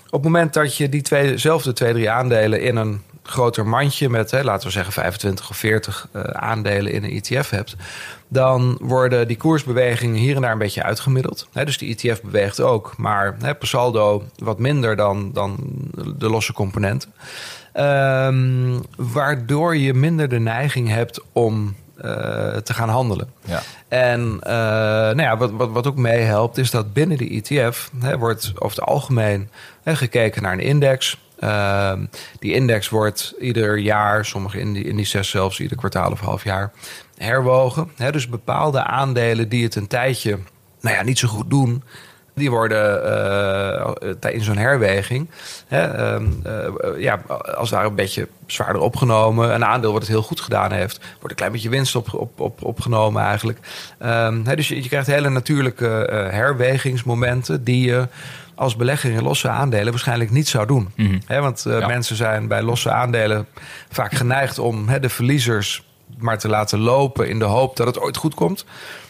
Op het moment dat je die tweezelfde twee, drie aandelen in een groter mandje met, hè, laten we zeggen, 25 of 40 uh, aandelen in een ETF hebt, dan worden die koersbewegingen hier en daar een beetje uitgemiddeld. dus die ETF beweegt ook, maar hè, per saldo wat minder dan, dan de losse componenten. Um, waardoor je minder de neiging hebt om uh, te gaan handelen. Ja. En uh, nou ja, wat, wat, wat ook meehelpt, is dat binnen de ETF hè, wordt over het algemeen hè, gekeken naar een index. Uh, die index wordt ieder jaar, sommige indices zelfs ieder kwartaal of half jaar, herwogen. He, dus bepaalde aandelen die het een tijdje nou ja, niet zo goed doen, die worden uh, in zo'n herweging, hè, uh, ja, als daar een beetje zwaarder opgenomen. Een aandeel wat het heel goed gedaan heeft, wordt een klein beetje winst op, op, op, opgenomen eigenlijk. Um, hè, dus je, je, krijgt hele natuurlijke herwegingsmomenten die je als belegger in losse aandelen waarschijnlijk niet zou doen. Mm want mensen zijn bij losse aandelen vaak geneigd om de verliezers maar te laten lopen in de hoop dat het ooit goed komt.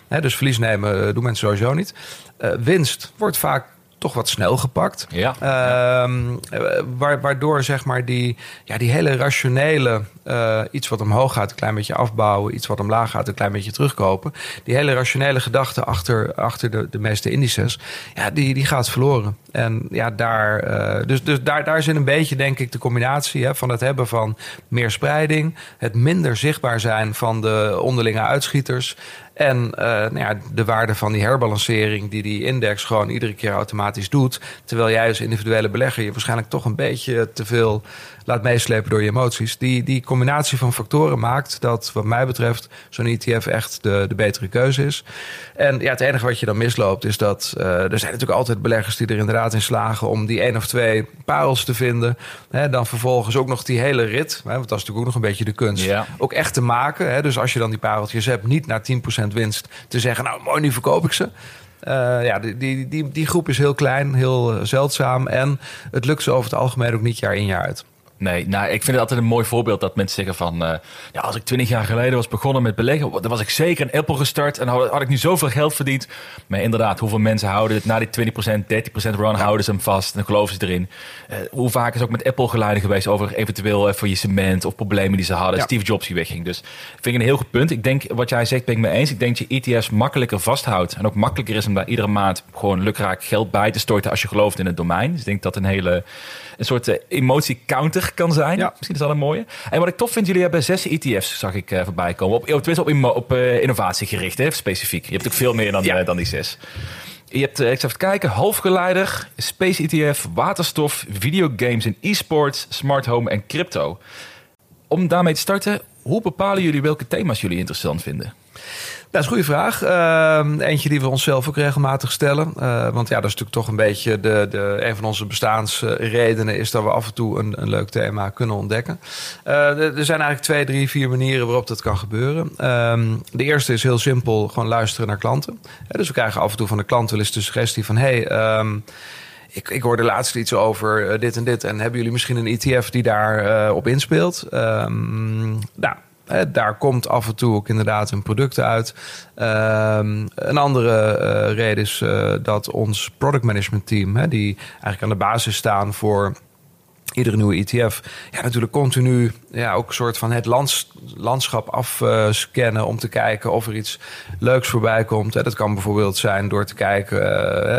dus verlies nemen doen mensen sowieso niet. Uh, winst wordt vaak toch wat snel gepakt. Ja. Ehm, eh, wa- waardoor zeg maar die, ja, die hele rationele, eh, iets wat omhoog gaat, een klein beetje afbouwen, iets wat omlaag gaat, een klein beetje terugkopen. Die hele rationele gedachte achter, achter de, de meeste indices, ja, die, die gaat verloren. En ja, daar, eh, dus, dus daar, daar zit een beetje, denk ik, de combinatie hè, van het hebben van meer spreiding, het minder zichtbaar zijn van de onderlinge uitschieters. En eh, nou ja, de waarde van die herbalancering die die index gewoon iedere keer automatisch doet. Terwijl jij als individuele belegger je waarschijnlijk toch een beetje te veel laat meeslepen door je emoties. Die, die combinatie van factoren maakt dat wat mij betreft zo'n ETF echt de, de betere keuze is. En ja, het enige wat je dan misloopt is dat eh, er zijn natuurlijk altijd beleggers die er inderdaad in slagen om die één of twee parels te vinden. Hè, dan vervolgens ook nog die hele rit, hè, want dat is natuurlijk ook nog een beetje de kunst, Ja. ook echt te maken. Hè? Dus als je dan die pareltjes hebt, niet naar 10% winst te zeggen, nou mooi, nu verkoop ik ze. Eh, ja, die, die, die, die groep is heel klein, heel eh, zeldzaam. En het lukt ze over het algemeen ook niet jaar in jaar uit. Nee, nou, ik vind het altijd een mooi voorbeeld dat mensen zeggen van... eh, ja, als ik twintig jaar geleden was begonnen met beleggen... dan was ik zeker een Apple gestart en had, had ik nu zoveel geld verdiend. Maar inderdaad, hoeveel mensen houden het na die 20%, 30% run... houden ze hem vast en dan geloven ze erin. Eh, hoe vaak is ook met Apple geluiden geweest... over eventueel eh, faillissement of problemen die ze hadden. Ja. Steve Jobs die wegging. Dus vind ik een heel goed punt. Ik denk, wat jij zegt, ben ik mee eens. Ik denk dat je ETF's makkelijker vasthoudt. En ook makkelijker is om daar iedere maand gewoon lukraak geld bij te storten... als je gelooft in het domein. Dus ik denk dat een hele... een soort eh, kan zijn. Ja. Misschien is dat een mooie. En wat ik tof vind, jullie hebben zes ETF's, zag ik eh, voorbij komen. Op, oh, tenminste op, op eh, innovatie gericht, hè, specifiek. Je hebt ook veel meer dan, Ja. eh, dan die zes. Je hebt, eh, ik zal even kijken, halfgeleider, space ETF, waterstof, videogames en e-sports, smart home en crypto. Om daarmee te starten, hoe bepalen jullie welke thema's jullie interessant vinden? Dat is een goede vraag. Ehm, eentje die we onszelf ook regelmatig stellen. Eh, want ja, dat is natuurlijk toch een beetje de, de, een van onze bestaansredenen... is dat we af en toe een, een leuk thema kunnen ontdekken. Eh, er zijn eigenlijk twee, drie, vier manieren waarop dat kan gebeuren. Ehm, de eerste is heel simpel, gewoon luisteren naar klanten. Dus we krijgen af en toe van de klant wel eens de suggestie van... hey, ehm, ik, ik hoorde laatst iets over eh, dit en dit. En hebben jullie misschien een ETF die daar eh, op inspeelt? Ehm, nou, daar komt af en toe ook inderdaad een product uit. Ehm, een andere eh, reden is eh, dat ons product management team, hè, die eigenlijk aan de basis staan voor iedere nieuwe ETF, ja, natuurlijk continu ja, ook een soort van het lands, landschap afscannen om te kijken of er iets leuks voorbij komt. Hè. Dat kan bijvoorbeeld zijn door te kijken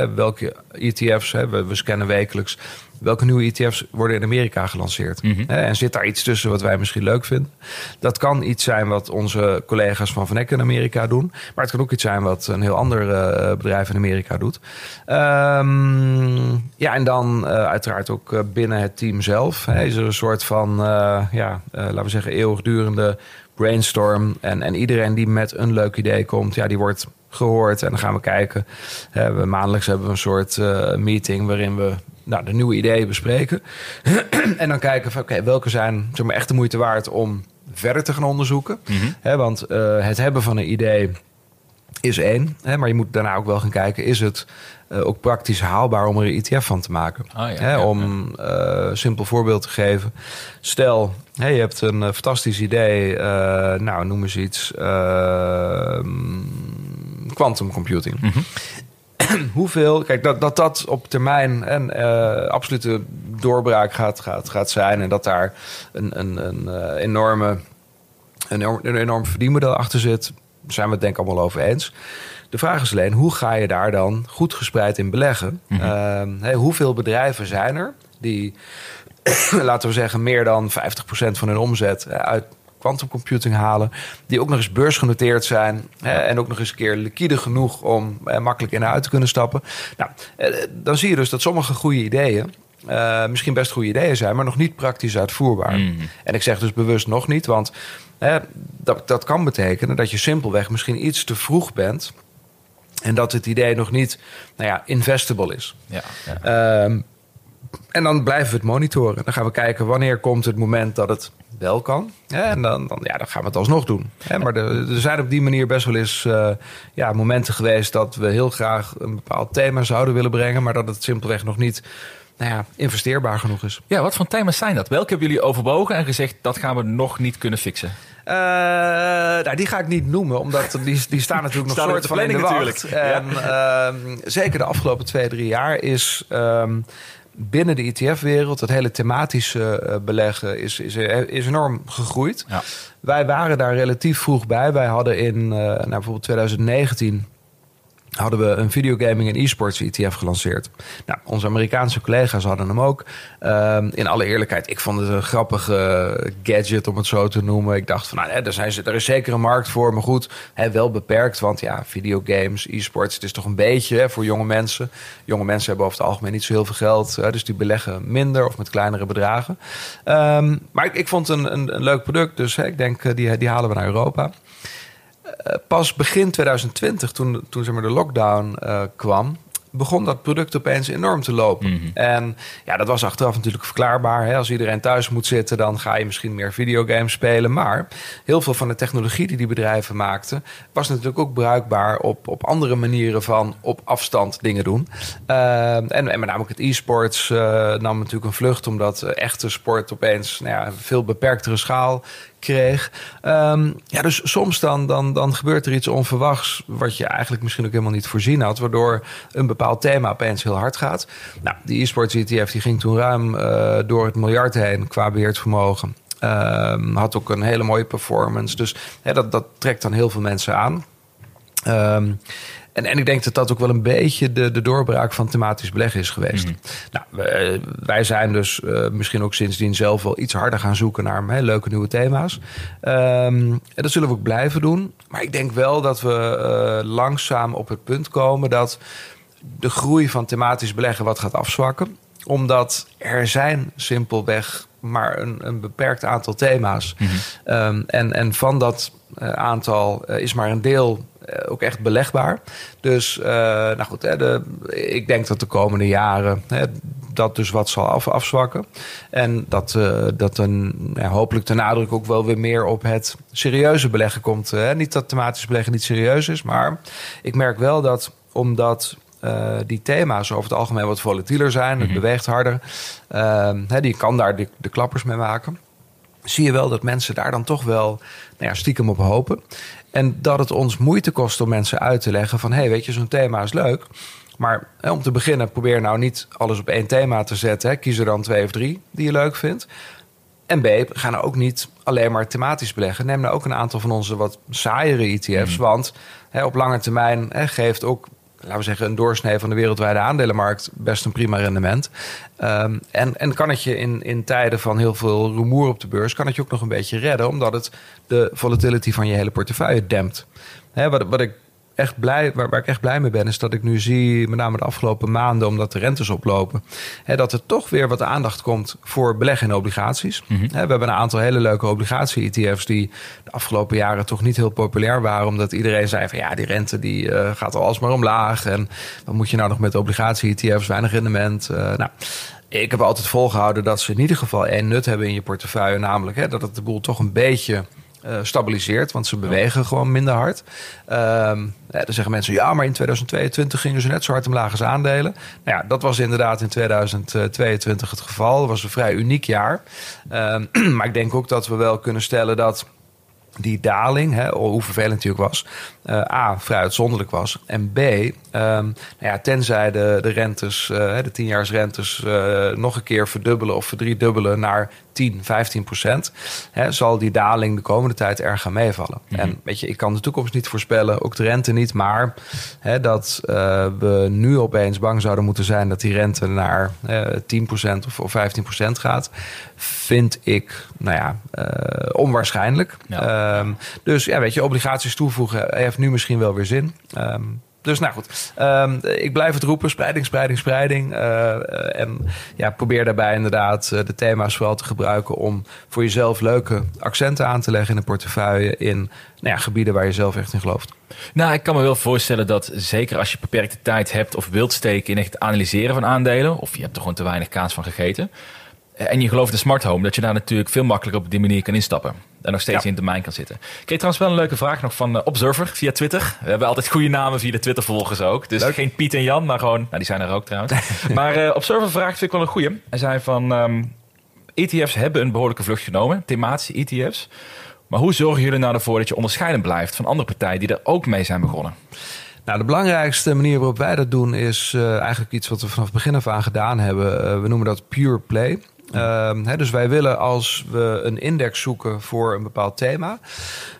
eh, welke ETF's, hè, we scannen wekelijks, welke nieuwe ETF's worden in Amerika gelanceerd. Mhm. En zit daar iets tussen wat wij misschien leuk vinden? Dat kan iets zijn wat onze collega's van Van Eck in Amerika doen. Maar het kan ook iets zijn wat een heel ander eh, bedrijf in Amerika doet. Ehm, ja, en dan eh, uiteraard ook eh, binnen het team zelf. Hè, is er een soort van, ja, laten we zeggen, eeuwigdurende brainstorm. En, en iedereen die met een leuk idee komt, ja, die wordt gehoord. En dan gaan we kijken. We, maandelijks hebben we een soort meeting waarin we nou, de nieuwe ideeën bespreken. en dan kijken van, oké, welke zijn zeg maar, echt de moeite waard om verder te gaan onderzoeken. Hè, want eh, het hebben van een idee is één. Hè, maar je moet daarna ook wel gaan kijken, is het eh, ook praktisch haalbaar om er een ETF van te maken? Ah, ja, Hè, ja, om eh, een simpel voorbeeld te geven. Stel, hè, je hebt een eh, fantastisch idee. eh, nou, noem eens iets. ehm, quantum computing. Hoeveel, kijk, dat, dat dat op termijn een eh, absolute doorbraak gaat, gaat, gaat zijn. En dat daar een, een, een eh, enorme een enorm, een enorm verdienmodel achter zit, zijn we het denk ik allemaal over eens. De vraag is alleen, hoe ga je daar dan goed gespreid in beleggen? Ehm, hè, hoeveel bedrijven zijn er die, laten we zeggen, meer dan 50% van hun omzet eh, uit quantum computing halen, die ook nog eens beursgenoteerd zijn hè, en ook nog eens een keer liquide genoeg om eh, makkelijk in en uit te kunnen stappen. Nou, eh, dan zie je dus dat sommige goede ideeën eh, misschien best goede ideeën zijn, maar nog niet praktisch uitvoerbaar. Mhm. En ik zeg dus bewust nog niet, want hè, dat, dat kan betekenen dat je simpelweg misschien iets te vroeg bent. En dat het idee nog niet nou ja, investable is. Ja, ja. Ehm, en dan blijven we het monitoren. Dan gaan we kijken wanneer komt het moment dat het wel kan. En dan, dan, ja, dan gaan we het alsnog doen. Maar er, zijn op die manier best wel eens eh, ja, momenten geweest dat we heel graag een bepaald thema zouden willen brengen, maar dat het simpelweg nog niet nou ja, investeerbaar genoeg is. ja, wat voor thema's zijn dat? Welke hebben jullie overwogen en gezegd dat gaan we nog niet kunnen fixen? Uh, nou, die ga ik niet noemen, omdat die, die staan natuurlijk nog soort van in de wacht. En ja. uh, zeker de afgelopen twee, drie jaar is um, binnen de ETF-wereld het hele thematische uh, beleggen is, is, is enorm gegroeid. Ja. Wij waren daar relatief vroeg bij. Wij hadden in nou, bijvoorbeeld 2019 hadden we een videogaming en e-sports ETF gelanceerd. Nou, onze Amerikaanse collega's hadden hem ook. Um, in alle eerlijkheid, ik vond het een grappige gadget om het zo te noemen. Ik dacht van, nou, er, zijn, er is zeker een markt voor, maar goed, hè, wel beperkt. Want ja, videogames, e-sports, het is toch een beetje hè, voor jonge mensen. Jonge mensen hebben over het algemeen niet zo heel veel geld, hè, dus die beleggen minder of met kleinere bedragen. Um, maar ik, vond een, een, een, leuk product, dus hè, ik denk, eh, die, die halen we naar Europa. Eh, pas begin 2020, toen, toen zeg maar, de lockdown uh, kwam, begon dat product opeens enorm te lopen. Mhm. En ja, dat was achteraf natuurlijk verklaarbaar. Hè? Als iedereen thuis moet zitten, dan ga je misschien meer videogames spelen. Maar heel veel van de technologie die die bedrijven maakten, was natuurlijk ook bruikbaar op, op andere manieren van op afstand dingen doen. Uh, en, en met name het e-sports uh, nam natuurlijk een vlucht, omdat echte sport opeens nou ja, veel beperktere schaal kreeg. Um, ja, dus soms dan, dan, dan gebeurt er iets onverwachts... wat je eigenlijk misschien ook helemaal niet voorzien had... waardoor een bepaald thema opeens heel hard gaat. Nou, die e-sports ETF die ging toen ruim uh, door het miljard heen qua beheersvermogen. Um, had ook een hele mooie performance. Dus dat, dat trekt dan heel veel mensen aan. Um, en, en ik denk dat dat ook wel een beetje de, de doorbraak van thematisch beleggen is geweest. Mhm. Nou, wij zijn dus uh, misschien ook sindsdien zelf wel iets harder gaan zoeken naar hè, leuke nieuwe thema's. Um, en dat zullen we ook blijven doen. Maar ik denk wel dat we uh, langzaam op het punt komen dat de groei van thematisch beleggen wat gaat afzwakken. Omdat er zijn simpelweg maar een, een beperkt aantal thema's. Mm um, en, en van dat uh, aantal is maar een deel eh, ook echt belegbaar. Dus, nou goed, hè, de, ik denk dat de komende jaren hè, dat dus wat zal af, afzwakken. En dat, dat een, ja, hopelijk de nadruk ook wel weer meer op het serieuze beleggen komt. Hè. Niet dat thematisch beleggen niet serieus is, maar ik merk wel dat omdat uh, die thema's over het algemeen wat volatieler zijn, het mhm. beweegt harder, uh, hè, die kan daar de, de klappers mee maken zie je wel dat mensen daar dan toch wel nou ja, stiekem op hopen. En dat het ons moeite kost om mensen uit te leggen van... hé, hey, weet je, zo'n thema is leuk... Maar hè, om te beginnen, probeer nou niet alles op één thema te zetten. Hè. Kies er dan twee of drie die je leuk vindt. En B, ga nou ook niet alleen maar thematisch beleggen. Neem nou ook een aantal van onze wat saaiere ETF's. Mm. Want hè, op lange termijn hè, geeft ook laten we zeggen, een doorsnee van de wereldwijde aandelenmarkt best een prima rendement. Um, en, en kan het je in, in tijden van heel veel rumoer op de beurs, kan het je ook nog een beetje redden, omdat het de volatility van je hele portefeuille dempt. Wat, wat ik echt blij, waar, waar, ik echt blij mee ben, is dat ik nu zie, met name de afgelopen maanden, omdat de rentes oplopen, hè, dat er toch weer wat aandacht komt voor beleggen in obligaties. Mhm. hè, we hebben een aantal hele leuke obligatie-ETF's die de afgelopen jaren toch niet heel populair waren, omdat iedereen zei van ja, die rente die uh, gaat al alsmaar omlaag en wat moet je nou nog met obligatie-ETF's, weinig rendement. Uh, nou, ik heb altijd volgehouden dat ze in ieder geval één nut hebben in je portefeuille, namelijk hè, dat het de boel toch een beetje uh, stabiliseert, want ze bewegen gewoon minder hard. Um, dan zeggen mensen, ja, maar in 2022 gingen ze net zo hard omlaag als aandelen. Nou ja, dat was inderdaad in 2022 het geval. Dat was een vrij uniek jaar. Um, maar ik denk ook dat we wel kunnen stellen dat die daling, hè, hoe vervelend die ook was, uh, A, vrij uitzonderlijk was. En B, um, nou ja, tenzij de, de rentes, uh, de tienjaarsrentes uh, nog een keer verdubbelen of verdriedubbelen naar 10, 15 procent, hè, zal die daling de komende tijd erg gaan meevallen. Mhm. En weet je, ik kan de toekomst niet voorspellen, ook de rente niet, maar hè, dat we nu opeens bang zouden moeten zijn dat die rente naar 10 procent of, of 15 procent gaat, vind ik, nou ja, onwaarschijnlijk. Um, dus ja, weet je, obligaties toevoegen nu misschien wel weer zin. Um, dus nou goed, um, ik blijf het roepen. Spreiding, spreiding, spreiding. Uh, en ja, probeer daarbij inderdaad uh, de thema's vooral te gebruiken... om voor jezelf leuke accenten aan te leggen in een portefeuille... in nou ja, gebieden waar je zelf echt in gelooft. Nou, ik kan me wel voorstellen dat zeker als je beperkte tijd hebt... of wilt steken in het analyseren van aandelen... of je hebt er gewoon te weinig kaas van gegeten... en je gelooft in smart home... dat je daar natuurlijk veel makkelijker op die manier kan instappen en nog steeds in termijn kan zitten. Ik kreeg trouwens wel een leuke vraag nog van uh, Observer via Twitter. We hebben altijd goede namen via de Twitter-volgers ook. Dus geen Piet en Jan, maar gewoon... Nou, die zijn er ook trouwens. maar uh, Observer vraagt vind ik wel een goede. Hij zei van... Um, ETF's hebben een behoorlijke vlucht genomen. Thematische ETF's. Maar hoe zorgen jullie nou ervoor dat je onderscheidend blijft van andere partijen die er ook mee zijn begonnen? Nou, de belangrijkste manier waarop wij dat doen is uh, eigenlijk iets wat we vanaf het begin af aan gedaan hebben. Uh, we noemen dat pure play. Uh, dus wij willen als we een index zoeken voor een bepaald thema,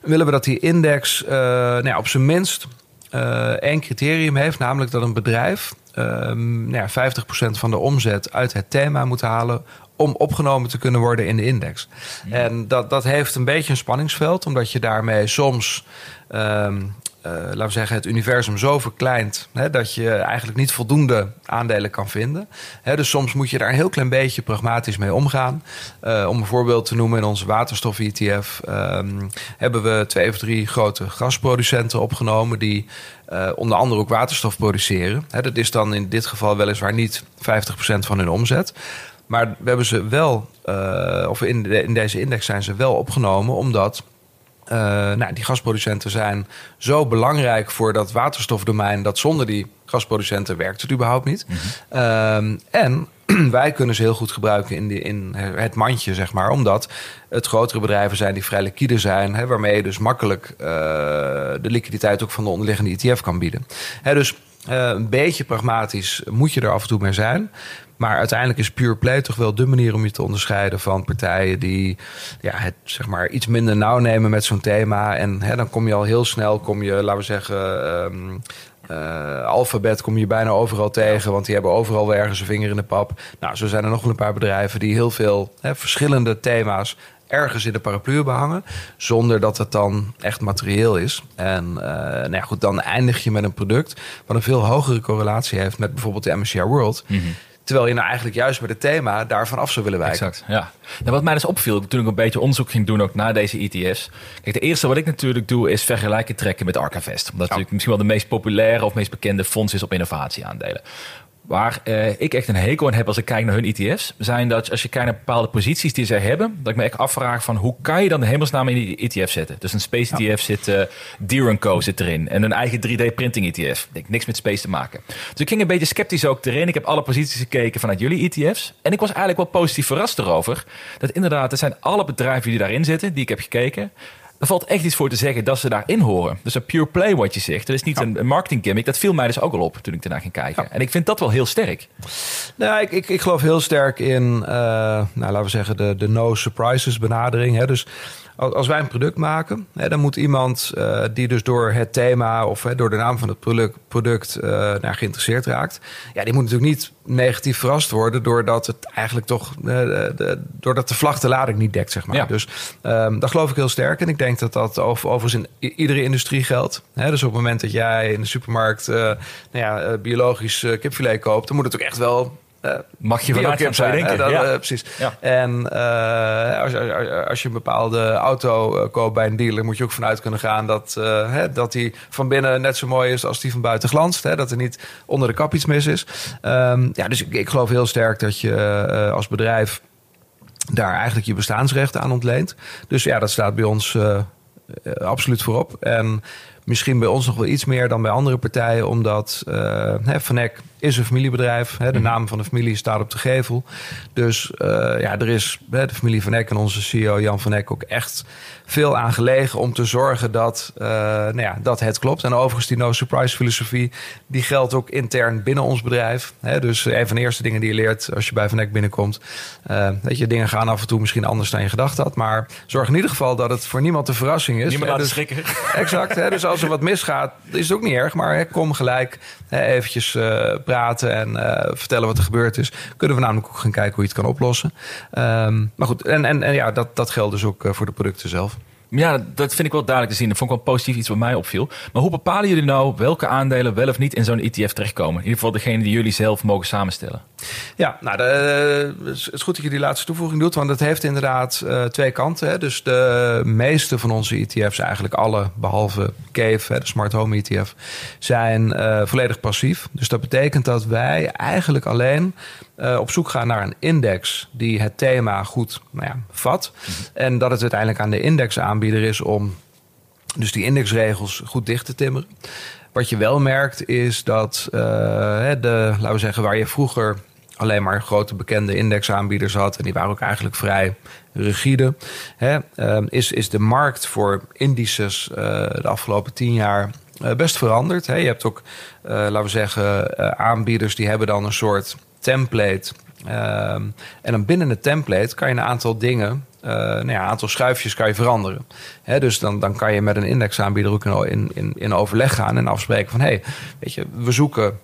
willen we dat die index uh, nou ja, op zijn minst één criterium heeft, namelijk dat een bedrijf nou ja, 50% van de omzet uit het thema moet halen om opgenomen te kunnen worden in de index. En dat, dat heeft een beetje een spanningsveld, omdat je daarmee soms um, uh, laten we zeggen, het universum zo verkleint hè, dat je eigenlijk niet voldoende aandelen kan vinden. Hè, dus soms moet je daar een heel klein beetje pragmatisch mee omgaan. Uh, om een voorbeeld te noemen, in onze waterstof-ETF ehm, hebben we twee of drie grote gasproducenten opgenomen die uh, onder andere ook waterstof produceren. Hè, dat is dan in dit geval weliswaar niet 50% van hun omzet. Maar we hebben ze wel, of in, in deze index zijn ze wel opgenomen, omdat uh, nou, die gasproducenten zijn zo belangrijk voor dat waterstofdomein dat zonder die gasproducenten werkt het überhaupt niet. Mm -hmm. en wij kunnen ze heel goed gebruiken in, die, in het mandje, zeg maar. Omdat het grotere bedrijven zijn die vrij liquide zijn. Hè, waarmee je dus makkelijk uh, de liquiditeit ook van de onderliggende ETF kan bieden. Hè, dus uh, een beetje pragmatisch moet je er af en toe mee zijn. Maar uiteindelijk is pure play toch wel de manier om je te onderscheiden van partijen die ja, het zeg maar iets minder nauw nemen met zo'n thema. En hè, dan kom je al heel snel, kom je, laten we zeggen. Um, uh, alfabet kom je bijna overal tegen, want die hebben overal wel ergens een vinger in de pap. Nou, zo zijn er nog wel een paar bedrijven die heel veel hè, verschillende thema's ergens in de paraplu behangen, zonder dat het dan echt materieel is. En uh, nou ja, goed, dan eindig je met een product wat een veel hogere correlatie heeft met bijvoorbeeld de MSCI World. Mm -hmm. Terwijl je nou eigenlijk juist bij het thema daarvan af zou willen wijken. Exact, ja. Nou, wat mij dus opviel toen ik een beetje onderzoek ging doen ook naar deze ETF's. Kijk, de eerste wat ik natuurlijk doe is vergelijken trekken met Arcavest. Omdat ja. natuurlijk misschien wel de meest populaire of meest bekende fonds is op innovatieaandelen. Waar uh, ik echt een hekel aan heb als ik kijk naar hun ETF's, zijn dat als je kijkt naar bepaalde posities die zij hebben, dat ik me echt afvraag van hoe kan je dan de hemelsnaam in die ETF zetten? Dus een Space ja. ETF zit, uh, Co zit erin en een eigen 3D printing ETF. Denk niks met space te maken. Dus ik ging een beetje sceptisch ook erin. Ik heb alle posities gekeken vanuit jullie ETF's en ik was eigenlijk wel positief verrast erover. Dat inderdaad, er zijn alle bedrijven die daarin zitten, die ik heb gekeken. Er valt echt iets voor te zeggen dat ze daarin horen. Dus een pure play wat je zegt. Dat is niet ja. een, marketing gimmick. Dat viel mij dus ook al op toen ik ernaar ging kijken. Ja. En ik vind dat wel heel sterk. Nou, ik, ik, ik geloof heel sterk in, uh, nou, laten we zeggen, de, de no surprises benadering. Hè. Dus als wij een product maken, hè, dan moet iemand uh, die dus door het thema of hè, door de naam van het product, product uh, naar geïnteresseerd raakt, ja, die moet natuurlijk niet negatief verrast worden doordat het eigenlijk toch, uh, de, doordat de vlag de lading niet dekt, zeg maar. Ja. Dus um, dat geloof ik heel sterk en ik denk dat dat over, overigens in iedere industrie geldt. Dus op het moment dat jij in de supermarkt nou ja, biologisch kipfilet koopt, dan moet het ook echt wel uh, Mag je vanuit gaan zijn, denken. Dat, ja. uh, precies. Ja. En uh, als, als, als, je een bepaalde auto koopt bij een dealer... moet je ook vanuit kunnen gaan dat, hè, dat die van binnen net zo mooi is... als die van buiten glanst. Hè, dat er niet onder de kap iets mis is. Um, ja, dus ik, ik, geloof heel sterk dat je als bedrijf... daar eigenlijk je bestaansrecht aan ontleent. Dus ja, dat staat bij ons absoluut voorop. En misschien bij ons nog wel iets meer dan bij andere partijen... omdat uh, Van Eck is een familiebedrijf. Hè, de mm. naam van de familie staat op de gevel. Dus uh, ja, er is hè, de familie Van Eck en onze CEO Jan Van Eck ook echt veel aan gelegen om te zorgen dat, uh, nou ja, dat het klopt. En overigens, die no surprise filosofie, die geldt ook intern binnen ons bedrijf. Hè, dus een van de eerste dingen die je leert als je bij Van Eck binnenkomt. Uh, weet je, dingen gaan af en toe misschien anders dan je gedacht had. Maar zorg in ieder geval dat het voor niemand een verrassing is. Niemand laten dus, schrikken. Exact. Hè, dus als er wat misgaat, is het ook niet erg. Maar hè, kom gelijk hè, eventjes uh, en uh, vertellen wat er gebeurd is. Kunnen we namelijk ook gaan kijken hoe je het kan oplossen. Um, maar goed, en, en, en ja, dat, dat geldt dus ook uh, voor de producten zelf. Ja, dat vind ik wel duidelijk te zien. Dat vond ik wel positief iets wat mij opviel. Maar hoe bepalen jullie nou welke aandelen wel of niet in zo'n ETF terechtkomen? In ieder geval degene die jullie zelf mogen samenstellen. Ja, nou, de, het is goed dat je die laatste toevoeging doet, want het heeft inderdaad uh, twee kanten. Hè. Dus de meeste van onze ETF's, eigenlijk alle, behalve Cave, de Smart Home ETF, zijn uh, volledig passief. Dus dat betekent dat wij eigenlijk alleen uh, op zoek gaan naar een index die het thema goed nou ja, vat. En dat het uiteindelijk aan de indexaanbieder is om dus die indexregels goed dicht te timmeren. Wat je wel merkt is dat uh, de, laten we zeggen, waar je vroeger alleen maar grote bekende indexaanbieders had. En die waren ook eigenlijk vrij rigide. Hè, ehm, is, is de markt voor indices uh, de afgelopen tien jaar best veranderd. Hè. Je hebt ook, laten we zeggen, aanbieders die hebben dan een soort template. Ehm, en dan binnen het template kan je een aantal dingen uh, nou ja, een aantal schuifjes kan je veranderen. Hè, dus dan, dan kan je met een indexaanbieder ook in, in, in overleg gaan en afspreken van... hé, hey, weet je, we zoeken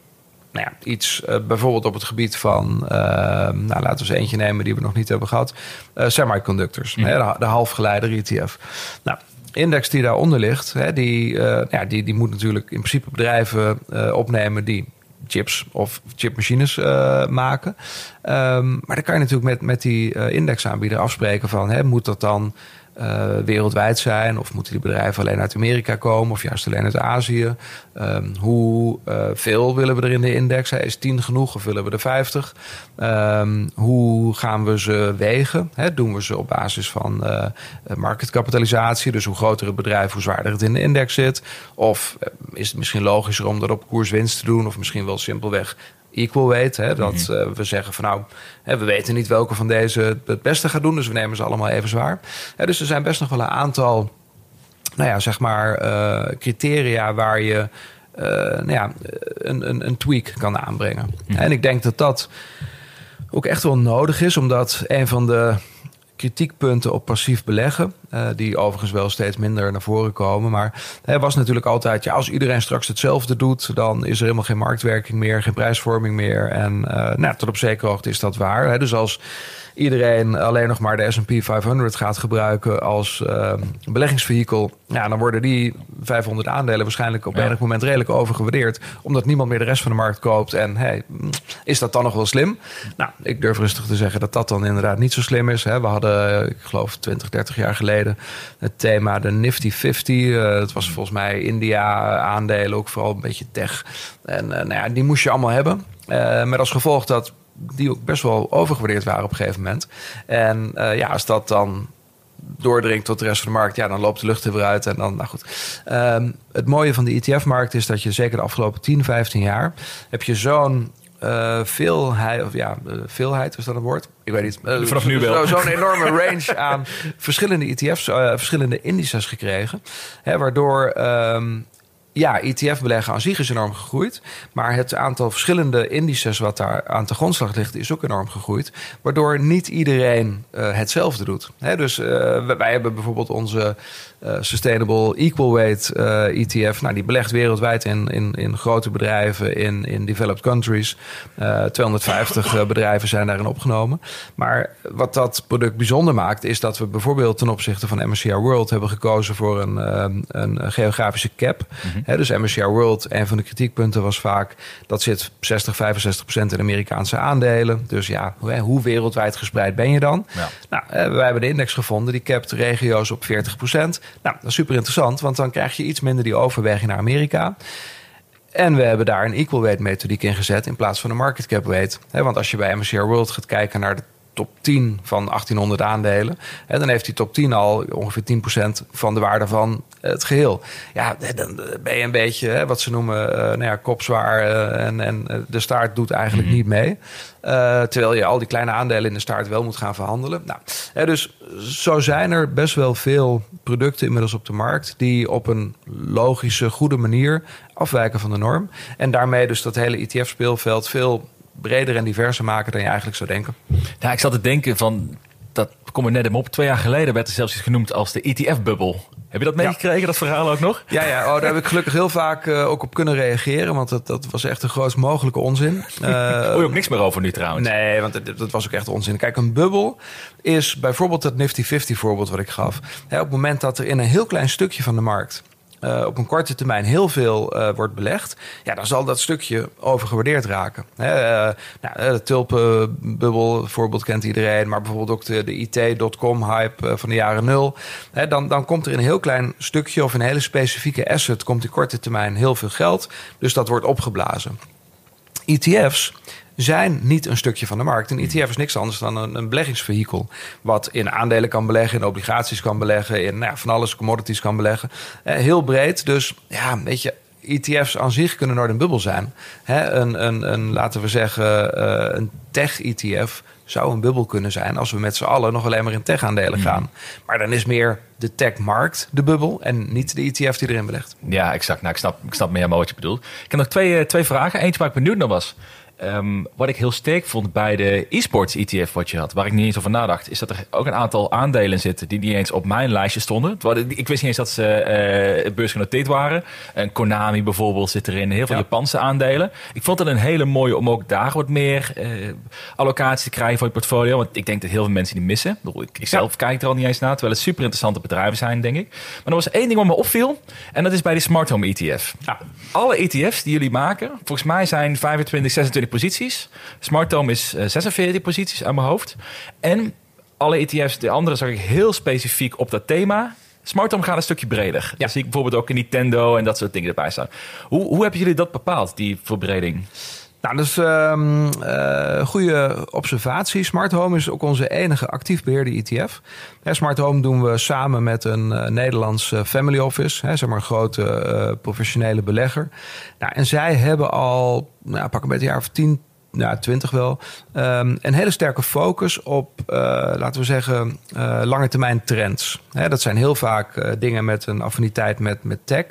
nou ja, iets uh, bijvoorbeeld op het gebied van... Uh, nou, laten we eens eentje nemen die we nog niet hebben gehad. semiconductors, mm. hè, de, de halfgeleider ETF. Nou, index die daaronder ligt, hè, die, ja, die, die moet natuurlijk in principe bedrijven opnemen... die chips of chipmachines uh, maken. Um, maar dan kan je natuurlijk met, met die uh, indexaanbieder afspreken van... Hè, moet dat dan uh, wereldwijd zijn? Of moeten die bedrijven alleen uit Amerika komen of juist alleen uit Azië? Um, hoe uh, veel willen we er in de index? Is 10 genoeg of willen we er 50? Um, hoe gaan we ze wegen? He, doen we ze op basis van uh, marketkapitalisatie? Dus hoe groter het bedrijf, hoe zwaarder het in de index zit? Of is het misschien logischer om dat op koerswinst te doen? Of misschien wel simpelweg equal weight. Hè, dat mhm. uh, we zeggen van nou, hè, we weten niet welke van deze het beste gaat doen, dus we nemen ze allemaal even zwaar. Dus er zijn best nog wel een aantal, nou ja, zeg maar, uh, criteria waar je uh, nou ja, een, een, een, tweak kan aanbrengen. Mhm. En ik denk dat dat ook echt wel nodig is, omdat een van de kritiekpunten op passief beleggen. Uh, die overigens wel steeds minder naar voren komen. Maar het was natuurlijk altijd, ja, als iedereen straks hetzelfde doet, dan is er helemaal geen marktwerking meer, geen prijsvorming meer. En uh, nou, tot op zekere hoogte is dat waar. Hè. Dus als iedereen alleen nog maar de S&P 500 gaat gebruiken als uh, beleggingsvehikel, ja, dan worden die 500 aandelen waarschijnlijk op ja. enig moment redelijk overgewaardeerd, omdat niemand meer de rest van de markt koopt. En hey, is dat dan nog wel slim? Nou, ik durf rustig te zeggen dat dat dan inderdaad niet zo slim is. Hè. We hadden, ik geloof 20, 30 jaar geleden het thema de Nifty 50. Uh, dat was volgens mij India aandelen, ook vooral een beetje tech. En uh, nou ja, die moest je allemaal hebben. Uh, met als gevolg dat die ook best wel overgewaardeerd waren op een gegeven moment. En uh, ja, als dat dan doordringt tot de rest van de markt, ja, dan loopt de lucht er weer uit. En dan, nou goed. Um, het mooie van de ETF-markt is dat je zeker de afgelopen 10, 15 jaar heb je zo'n uh, veelheid, of ja, uh, veelheid is dat een woord? Ik weet niet. Uh, Vanaf nu wel. Zo'n enorme range aan verschillende ETF's, verschillende indices gekregen. Hè, waardoor um, ja, ETF-beleggen aan zich is enorm gegroeid. Maar het aantal verschillende indices wat daar aan de grondslag ligt, is ook enorm gegroeid. Waardoor niet iedereen uh, hetzelfde doet. He, dus uh, wij hebben bijvoorbeeld onze uh, Sustainable Equal Weight ETF. Nou, die belegt wereldwijd in, in, in grote bedrijven in, in developed countries. 250 bedrijven zijn daarin opgenomen. Maar wat dat product bijzonder maakt, is dat we bijvoorbeeld ten opzichte van MSCI World hebben gekozen voor een, een geografische cap. Mm -hmm dus MSCI World, een van de kritiekpunten was vaak... dat zit 60, 65 procent in Amerikaanse aandelen. Dus ja, hoe wereldwijd gespreid ben je dan? Ja. Nou, eh, wij hebben de index gevonden, die capt regio's op 40 procent. Nou, dat is super interessant, want dan krijg je iets minder die overweging naar Amerika... En we hebben daar een equal weight methodiek in gezet in plaats van een market cap weight. want als je bij MSCI World gaat kijken naar de top 10 van 1800 aandelen. En dan heeft die top 10 al ongeveer 10% van de waarde van het geheel. Ja, dan ben je een beetje wat ze noemen uh, nou ja, kopzwaar en, en eh, de staart doet eigenlijk mm -hmm. niet mee. Uh, terwijl je al die kleine aandelen in de staart wel moet gaan verhandelen. Nou, hè, dus zo zijn er best wel veel producten inmiddels op de markt die op een logische, goede manier afwijken van de norm. En daarmee dus dat hele ETF-speelveld veel breder en diverser maken dan je eigenlijk zou denken. Ja, ik zat te denken van, dat kom er net hem op. Twee jaar geleden werd er zelfs iets genoemd als de ETF-bubbel. Heb je dat meegekregen, ja. dat verhaal ook nog? Ja, ja oh, daar heb ik gelukkig heel vaak uh, ook op kunnen reageren. Want dat, dat was echt de grootst mogelijke onzin. Uh, Hoor je ook niks meer over nu trouwens? Nee, want dat, dat, was ook echt onzin. Kijk, een bubbel is bijvoorbeeld dat Nifty 50 voorbeeld wat ik gaf. Hè, op het moment dat er in een heel klein stukje van de markt uh, op een korte termijn heel veel uh, wordt belegd, ja, dan zal dat stukje overgewaardeerd raken. Hè, uh, nou, de tulpenbubbel voorbeeld kent iedereen, maar bijvoorbeeld ook de, de IT.com hype van de jaren nul. Hè, dan, dan komt er in een heel klein stukje of een hele specifieke asset komt in korte termijn heel veel geld. Dus dat wordt opgeblazen. ETF's zijn niet een stukje van de markt. Een ETF is niks anders dan een, een beleggingsvehikel. Wat in aandelen kan beleggen, in obligaties kan beleggen, in nou, van alles commodities kan beleggen. Eh, heel breed. Dus ja, weet je, ETF's aan zich kunnen nooit een bubbel zijn. Hè, een, een, een, laten we zeggen, uh, een tech-ETF zou een bubbel kunnen zijn als we met z'n allen nog alleen maar in tech-aandelen mhm. gaan. Maar dan is meer de tech-markt de bubbel en niet de ETF die erin belegt. Ja, exact. Nou, ik snap, ik snap meer wat je bedoelt. Ik heb nog twee, eh, twee vragen. Eentje waar ik benieuwd naar was. Um, wat ik heel sterk vond bij de e-sports ETF wat je had, waar ik niet eens over nadacht, is dat er ook een aantal aandelen zitten die niet eens op mijn lijstje stonden. Ik wist niet eens dat ze uh, beursgenoteerd waren. En Konami bijvoorbeeld zit erin, heel veel Japanse aandelen. Ik vond het een hele mooie om ook daar wat meer uh, allocatie te krijgen voor je portfolio. Want ik denk dat heel veel mensen die missen. Ik, ik zelf kijk er al niet eens naar, terwijl het super interessante bedrijven zijn, denk ik. Maar er was één ding wat me opviel, en dat is bij de smart home ETF. Alle ETF's die jullie maken, volgens mij zijn 25, 26 posities. Smart Home is 46 eh, posities aan mijn hoofd. En alle ETF's, de andere zag ik heel specifiek op dat thema. Smart Home gaat een stukje breder. Ja. zie ik bijvoorbeeld ook in Nintendo en dat soort dingen erbij staan. Hoe, hoe hebben jullie dat bepaald, die verbreding? Nou, dus um, uh, goede observatie. Smart Home is ook onze enige actief beheerde ETF. Smart Home doen we samen met een uh, Nederlands family office, hè, zeg maar een grote professionele belegger. Nou, en zij hebben al, nou, pak een beetje een jaar of tien, ja, 20 wel. Um, een hele sterke focus op, uh, laten we zeggen, uh, lange termijn trends. Dat zijn heel vaak uh, dingen met een affiniteit met, met tech.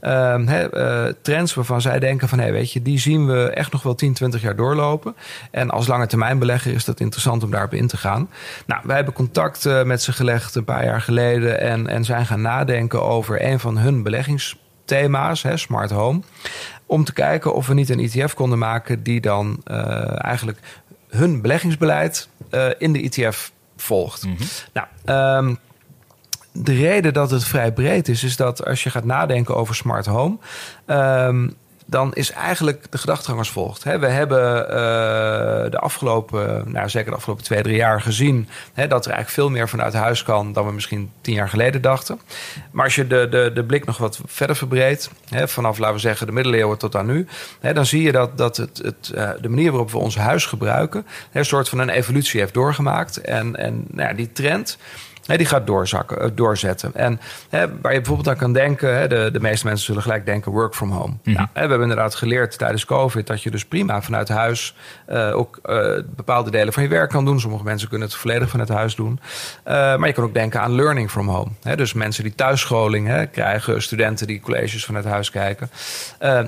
Hè, trends waarvan zij denken van, hé, hey, weet je, die zien we echt nog wel 10, 20 jaar doorlopen. En als lange termijn belegger is dat interessant om daarop in te gaan. Nou, wij hebben contact met ze gelegd een paar jaar geleden en, en zijn gaan nadenken over een van hun beleggingsthema's, hè, smart home om te kijken of we niet een ETF konden maken die dan uh, eigenlijk hun beleggingsbeleid uh, in de ETF volgt. Mm -hmm. Nou, um, de reden dat het vrij breed is, is dat als je gaat nadenken over smart home, um, dan is eigenlijk de gedachtegang als volgt. we hebben uh, de afgelopen, nou zeker de afgelopen twee, drie jaar gezien dat er eigenlijk veel meer vanuit huis kan dan we misschien tien jaar geleden dachten. Maar als je de, de, de blik nog wat verder verbreedt, vanaf laten we zeggen de middeleeuwen tot aan nu, dan zie je dat, dat het, het, uh, de manier waarop we ons huis gebruiken, een soort van een evolutie heeft doorgemaakt. En, en nou ja, die trend die gaat doorzakken, eh, doorzetten. En hè, waar je bijvoorbeeld aan kan denken, hè, de, de meeste mensen zullen gelijk denken work from home. Nou, hè, we hebben inderdaad geleerd tijdens COVID dat je dus prima vanuit huis uh, ook uh, bepaalde delen van je werk kan doen. Sommige mensen kunnen het volledig vanuit huis doen. Uh, maar je kan ook denken aan learning from home. Hè, dus mensen die thuisscholing hè, krijgen, studenten die colleges vanuit huis kijken.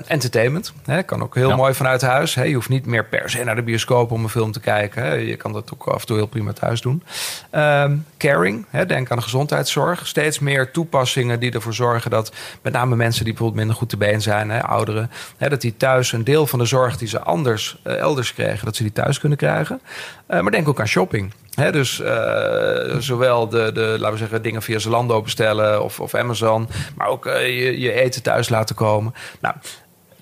entertainment hè, kan ook heel mooi vanuit huis. Hè. Je hoeft niet meer per se naar de bioscoop om een film te kijken. Hè. Je kan dat ook af en toe heel prima thuis doen. Ehm, caring, denk aan de gezondheidszorg. Steeds meer toepassingen die ervoor zorgen dat met name mensen die bijvoorbeeld minder goed te been zijn, hè, ouderen, hè, dat die thuis een deel van de zorg die ze anders uh, elders kregen, dat ze die thuis kunnen krijgen. Uh, maar denk ook aan shopping. dus uh, zowel de, de, laten we zeggen, dingen via Zalando bestellen of, of Amazon, maar ook je, je eten thuis laten komen. Nou,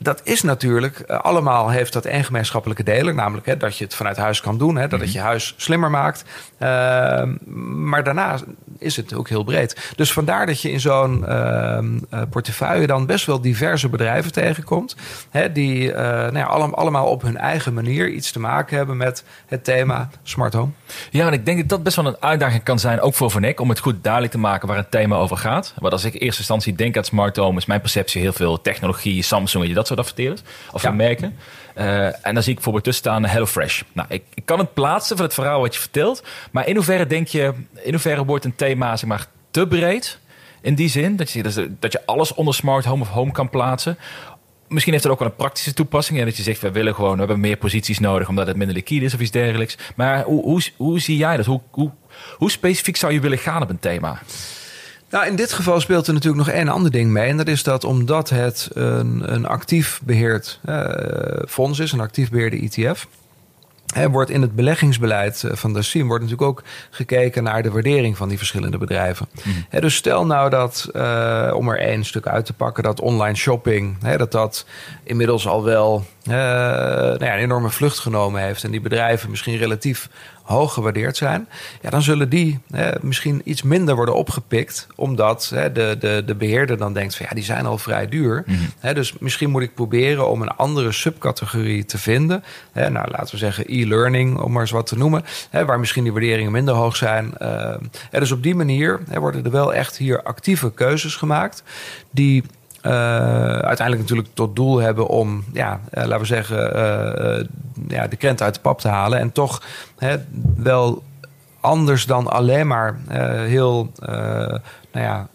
dat is natuurlijk, uh, allemaal heeft dat één gemeenschappelijke deler. Namelijk hè, dat je het vanuit huis kan doen. Hè, dat het mhm. je huis slimmer maakt. Uh, maar daarna is het ook heel breed. Dus vandaar dat je in zo'n uh, portefeuille dan best wel diverse bedrijven tegenkomt. Hè, die nou ja, allemaal op hun eigen manier iets te maken hebben met het thema smart home. Ja, en ik denk dat dat best wel een uitdaging kan zijn, ook voor Vanek, om het goed duidelijk te maken waar het thema over gaat. Want als ik in eerste instantie denk aan smart home, is mijn perceptie heel veel technologie, Samsung, je dat soort adverteerders of ja. merken. Uh, en dan zie ik bijvoorbeeld tussen staan HelloFresh. Nou, ik, ik, kan het plaatsen van het verhaal wat je vertelt. Maar in hoeverre denk je, in hoeverre wordt een thema zeg maar, te breed? In die zin, dat je, dat je alles onder smart home of home kan plaatsen. Misschien heeft het ook wel een praktische toepassing. En dat je zegt, we willen gewoon, we hebben meer posities nodig omdat het minder liquide is of iets dergelijks. Maar hoe, hoe, hoe zie jij dat? Hoe, hoe, hoe specifiek zou je willen gaan op een thema? Nou, in dit geval speelt er natuurlijk nog één ander ding mee. En dat is dat omdat het een, een actief beheerd uh, fonds is, een actief beheerde ETF. He, wordt in het beleggingsbeleid eh, van de SIM wordt natuurlijk ook gekeken naar de waardering van die verschillende bedrijven. Mm. dus stel nou dat, uh, om er één stuk uit te pakken, dat online shopping, dat dat inmiddels al wel uh, nou ja, een enorme vlucht genomen heeft. En die bedrijven misschien relatief hoog gewaardeerd zijn, ja, dan zullen die misschien iets minder worden opgepikt, omdat hè, de, de, de beheerder dan denkt van ja, die zijn al vrij duur. Mm dus misschien moet ik proberen om een andere subcategorie te vinden. nou, laten we zeggen e-learning, om maar eens wat te noemen, waar misschien die waarderingen minder hoog zijn. Uh, dus op die manier worden er wel echt hier actieve keuzes gemaakt die uiteindelijk natuurlijk tot doel hebben om, ja, laten we zeggen, ja, de krent uit de pap te halen. En toch hè, wel anders dan alleen maar heel nou ja,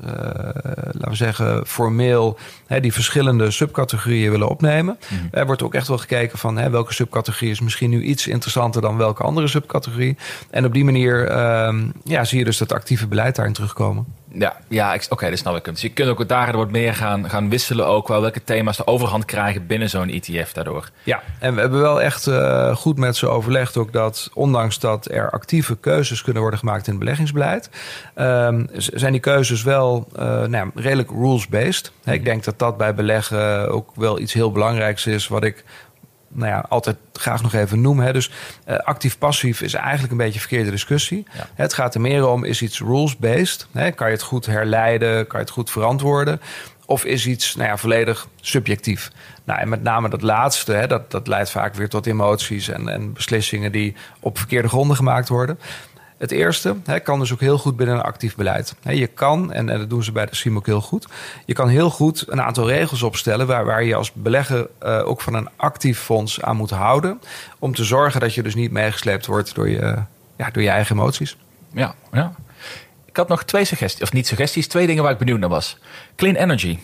laten we zeggen, formeel hè, die verschillende subcategorieën willen opnemen. Mhm. Er wordt ook echt wel gekeken van hè, welke subcategorie is misschien nu iets interessanter dan welke andere subcategorie. En op die manier uh, ja, zie je dus dat actieve beleid daarin terugkomen. Ja, ja oké, okay, dat snap ik. Dus je kunt ook daar wat meer gaan, gaan wisselen ook wel welke thema's de overhand krijgen binnen zo'n ETF daardoor. Ja, en we hebben wel echt uh, goed met ze overlegd ook dat ondanks dat er actieve keuzes kunnen worden gemaakt in het beleggingsbeleid, uh, zijn die keuzes wel uh, nou, redelijk rules-based. Ik denk dat dat bij beleggen ook wel iets heel belangrijks is wat ik nou ja, altijd graag nog even noemen. Hè. Dus uh, actief-passief is eigenlijk een beetje een verkeerde discussie. Het gaat er meer om, is iets rules-based? Kan je het goed herleiden? Kan je het goed verantwoorden? Of is iets nou ja, volledig subjectief? Nou, en met name dat laatste, hè, dat, dat leidt vaak weer tot emoties en, en beslissingen die op verkeerde gronden gemaakt worden. Het eerste kan dus ook heel goed binnen een actief beleid. je kan, en, en, dat doen ze bij de SIM ook heel goed, je kan heel goed een aantal regels opstellen waar, waar je als belegger uh, ook van een actief fonds aan moet houden. Om te zorgen dat je dus niet meegesleept wordt door je, ja, door je eigen emoties. Ja, ja. Ik had nog twee suggesties, of niet suggesties, twee dingen waar ik benieuwd naar was. Clean energy.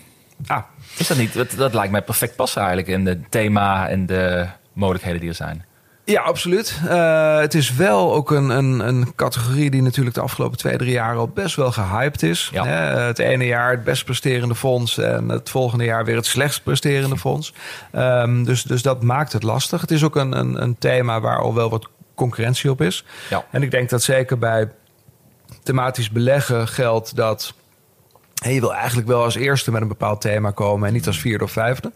Ah. Is dat niet? Dat, dat lijkt mij perfect passen eigenlijk in het thema en de mogelijkheden die er zijn. Ja, absoluut. Uh, het is wel ook een, een, een, categorie die natuurlijk de afgelopen twee, drie jaar al best wel gehyped is. Ja. het ene jaar het best presterende fonds en het volgende jaar weer het slechtst presterende fonds. Um, dus, dus dat maakt het lastig. Het is ook een, een, een thema waar al wel wat concurrentie op is. Ja. En ik denk dat zeker bij thematisch beleggen geldt dat je wil eigenlijk wel als eerste met een bepaald thema komen en niet als vierde of vijfde.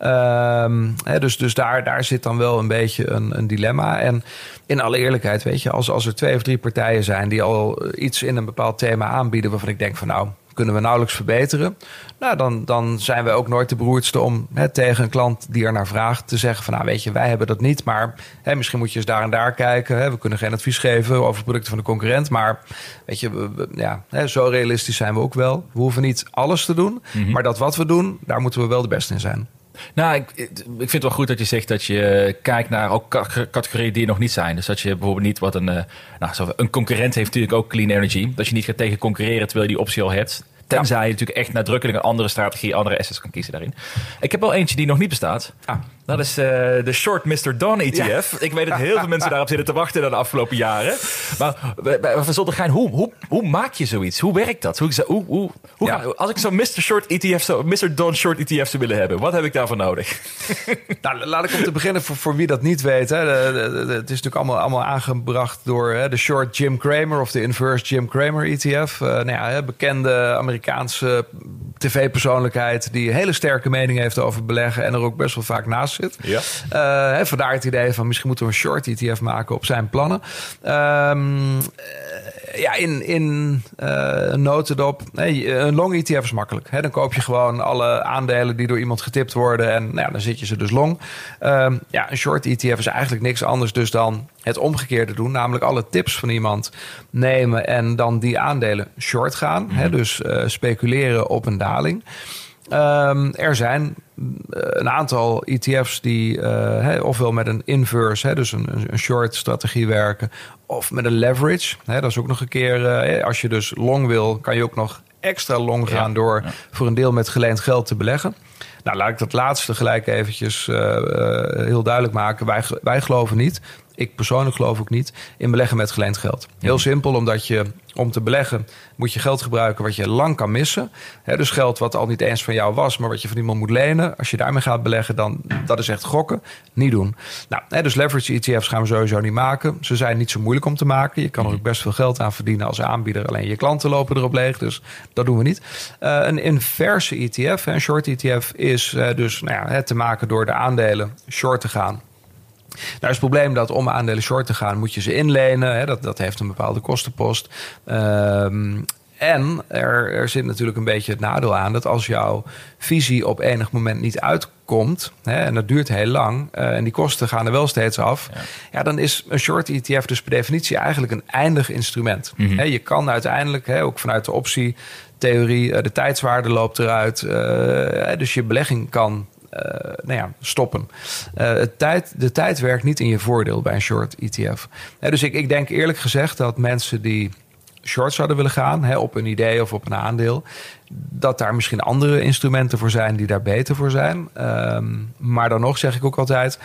Um, dus dus daar, daar zit dan wel een beetje een, een dilemma. En in alle eerlijkheid, weet je, als, als er twee of drie partijen zijn die al iets in een bepaald thema aanbieden waarvan ik denk van nou, kunnen we nauwelijks verbeteren. Nou, dan, dan zijn we ook nooit de beroerdste om hè, tegen een klant die er naar vraagt te zeggen van nou weet je, wij hebben dat niet, maar hè, misschien moet je eens daar en daar kijken. Hè, we kunnen geen advies geven over producten van de concurrent, maar weet je, we, ja, hè, zo realistisch zijn we ook wel. We hoeven niet alles te doen, mhm. maar dat wat we doen, daar moeten we wel de beste in zijn. Nou, ik, vind het wel goed dat je zegt dat je kijkt naar ook categorieën die er nog niet zijn. Dus dat je bijvoorbeeld niet wat een, uh, nou, een concurrent heeft natuurlijk ook clean energy. Dat je niet gaat tegen concurreren terwijl je die optie al hebt. Tenzij je natuurlijk echt nadrukkelijk een andere strategie, andere assets kan kiezen daarin. Ik heb wel eentje die nog niet bestaat. Ah. Dat is uh, de Short Mr. Don ETF. Ik weet dat heel veel mensen daarop zitten te wachten de afgelopen jaren. Maar van Zoldergein, hoe, hoe, hoe maak je zoiets? Hoe werkt dat? Hoe, hoe, hoe, hoe als ik zo'n Mr. Short ETF, zo, Mr. Don Short ETF zou willen hebben, wat heb ik daarvoor nodig? nou, laat ik om te beginnen voor, voor wie dat niet weet. Hè. De, de, de, het is natuurlijk allemaal, allemaal aangebracht door hè, de Short Jim Cramer of de Inverse Jim Cramer ETF. Uh, nou ja, bekende Amerikaanse tv-persoonlijkheid die een hele sterke mening heeft over beleggen en er ook best wel vaak naast ja. Uh, vandaar het idee van misschien moeten we een short ETF maken op zijn plannen. Um, ja, in, in uh, notendop. Nee, een long ETF is makkelijk. Hè? Dan koop je gewoon alle aandelen die door iemand getipt worden. En nou ja, dan zit je ze dus long. Um, ja, een short ETF is eigenlijk niks anders dus dan het omgekeerde doen. Namelijk alle tips van iemand nemen en dan die aandelen short gaan. hè? Mhm. Dus uh, speculeren op een daling. Um, er zijn eh, een aantal ETF's die uh, ofwel met een inverse, hè, dus een, een short strategie werken, of met een leverage. Hè, dat is ook nog een keer, uh, als je dus long wil, kan je ook nog extra long gaan door voor een deel met geleend geld te beleggen. Nou, laat ik dat laatste gelijk eventjes heel duidelijk maken. Wij, wij geloven niet ik persoonlijk geloof ook niet in beleggen met geleend geld. Heel mhm. simpel, omdat je om te beleggen moet je geld gebruiken wat je lang kan missen. dus geld wat al niet eens van jou was, maar wat je van iemand moet lenen. Als je daarmee gaat beleggen, dan dat is echt gokken. Niet doen. Nou, dus leverage ETF's gaan we sowieso niet maken. Ze zijn niet zo moeilijk om te maken. Je kan er ook best veel geld aan verdienen als aanbieder. Alleen je klanten lopen erop leeg, dus dat doen we niet. Uh, een inverse ETF, een short ETF, is uh, dus nou ja, te maken door de aandelen short te gaan nou is het probleem dat om aandelen short te gaan, moet je ze inlenen. Hè, dat, dat heeft een bepaalde kostenpost. Um, en er, er zit natuurlijk een beetje het nadeel aan dat als jouw visie op enig moment niet uitkomt, hè, en dat duurt heel lang, uh, en die kosten gaan er wel steeds af, ja. dan is een short ETF dus per definitie eigenlijk een eindig instrument. Mm je kan uiteindelijk, hè, ook vanuit de optie, theorie. de tijdswaarde loopt eruit. dus je belegging kan nou ja, stoppen. het tijd, de tijd werkt niet in je voordeel bij een short ETF. dus ik, ik denk eerlijk gezegd dat mensen die short zouden willen gaan hè, op een idee of op een aandeel, dat daar misschien andere instrumenten voor zijn die daar beter voor zijn. Ehm, maar dan nog zeg ik ook altijd.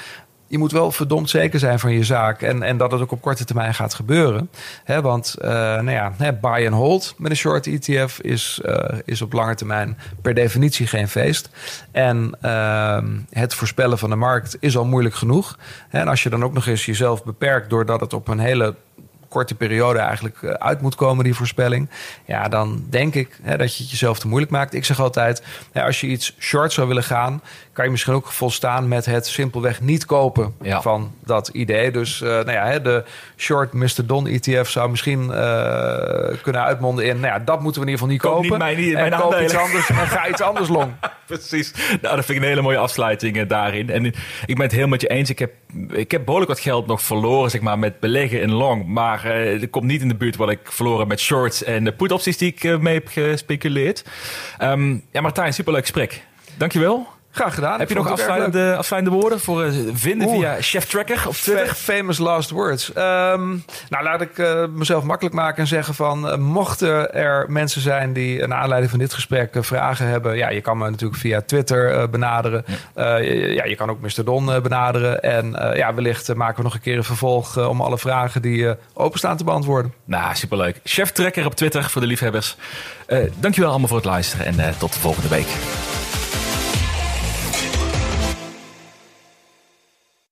Je moet wel verdomd zeker zijn van je zaak. En, en dat het ook op korte termijn gaat gebeuren. Want uh, nou ja, buy and hold met een short ETF is, uh, is op lange termijn per definitie geen feest. En uh, het voorspellen van de markt is al moeilijk genoeg. En als je dan ook nog eens jezelf beperkt doordat het op een hele korte periode eigenlijk eh, uit moet komen, die voorspelling. Ja, dan denk ik dat je het jezelf te moeilijk maakt. Ik zeg altijd, als je iets short zou willen gaan, kan je misschien ook volstaan met het simpelweg niet kopen van dat idee. Dus uh, nou ja, de short Mr. Don ETF zou misschien uh, kunnen uitmonden in, nou ja, dat moeten we in ieder geval niet kopen. Niet mijn, niet en mijn koop iets anders en ga iets anders long. Precies. Nou, dat vind ik een hele mooie afsluiting uh, daarin. En ik ben het heel met je eens. Ik heb, ik heb behoorlijk wat geld nog verloren, zeg maar, met beleggen in long. Maar uh, er komt niet in de buurt wat ik verloren met shorts en de put opties die ik mee heb gespeculeerd. Um, ja, Martijn, superleuk gesprek. Dankjewel. Graag gedaan. Heb je nog afsluitende, afsluitende woorden voor uh, vinden via Chef Tracker op Twitter? Famous last words. Um, nou, laat ik uh, mezelf makkelijk maken en zeggen van... Uh, mochten er mensen zijn die naar aanleiding van dit gesprek vragen hebben... ja, je kan me natuurlijk via Twitter benaderen. Ja. ja. je kan ook Mr. Don benaderen. En ja, wellicht maken we nog een keer een vervolg... om alle vragen die openstaan te beantwoorden. Nou, superleuk. Chef Tracker op Twitter voor de liefhebbers. dankjewel allemaal voor het luisteren en tot de volgende week.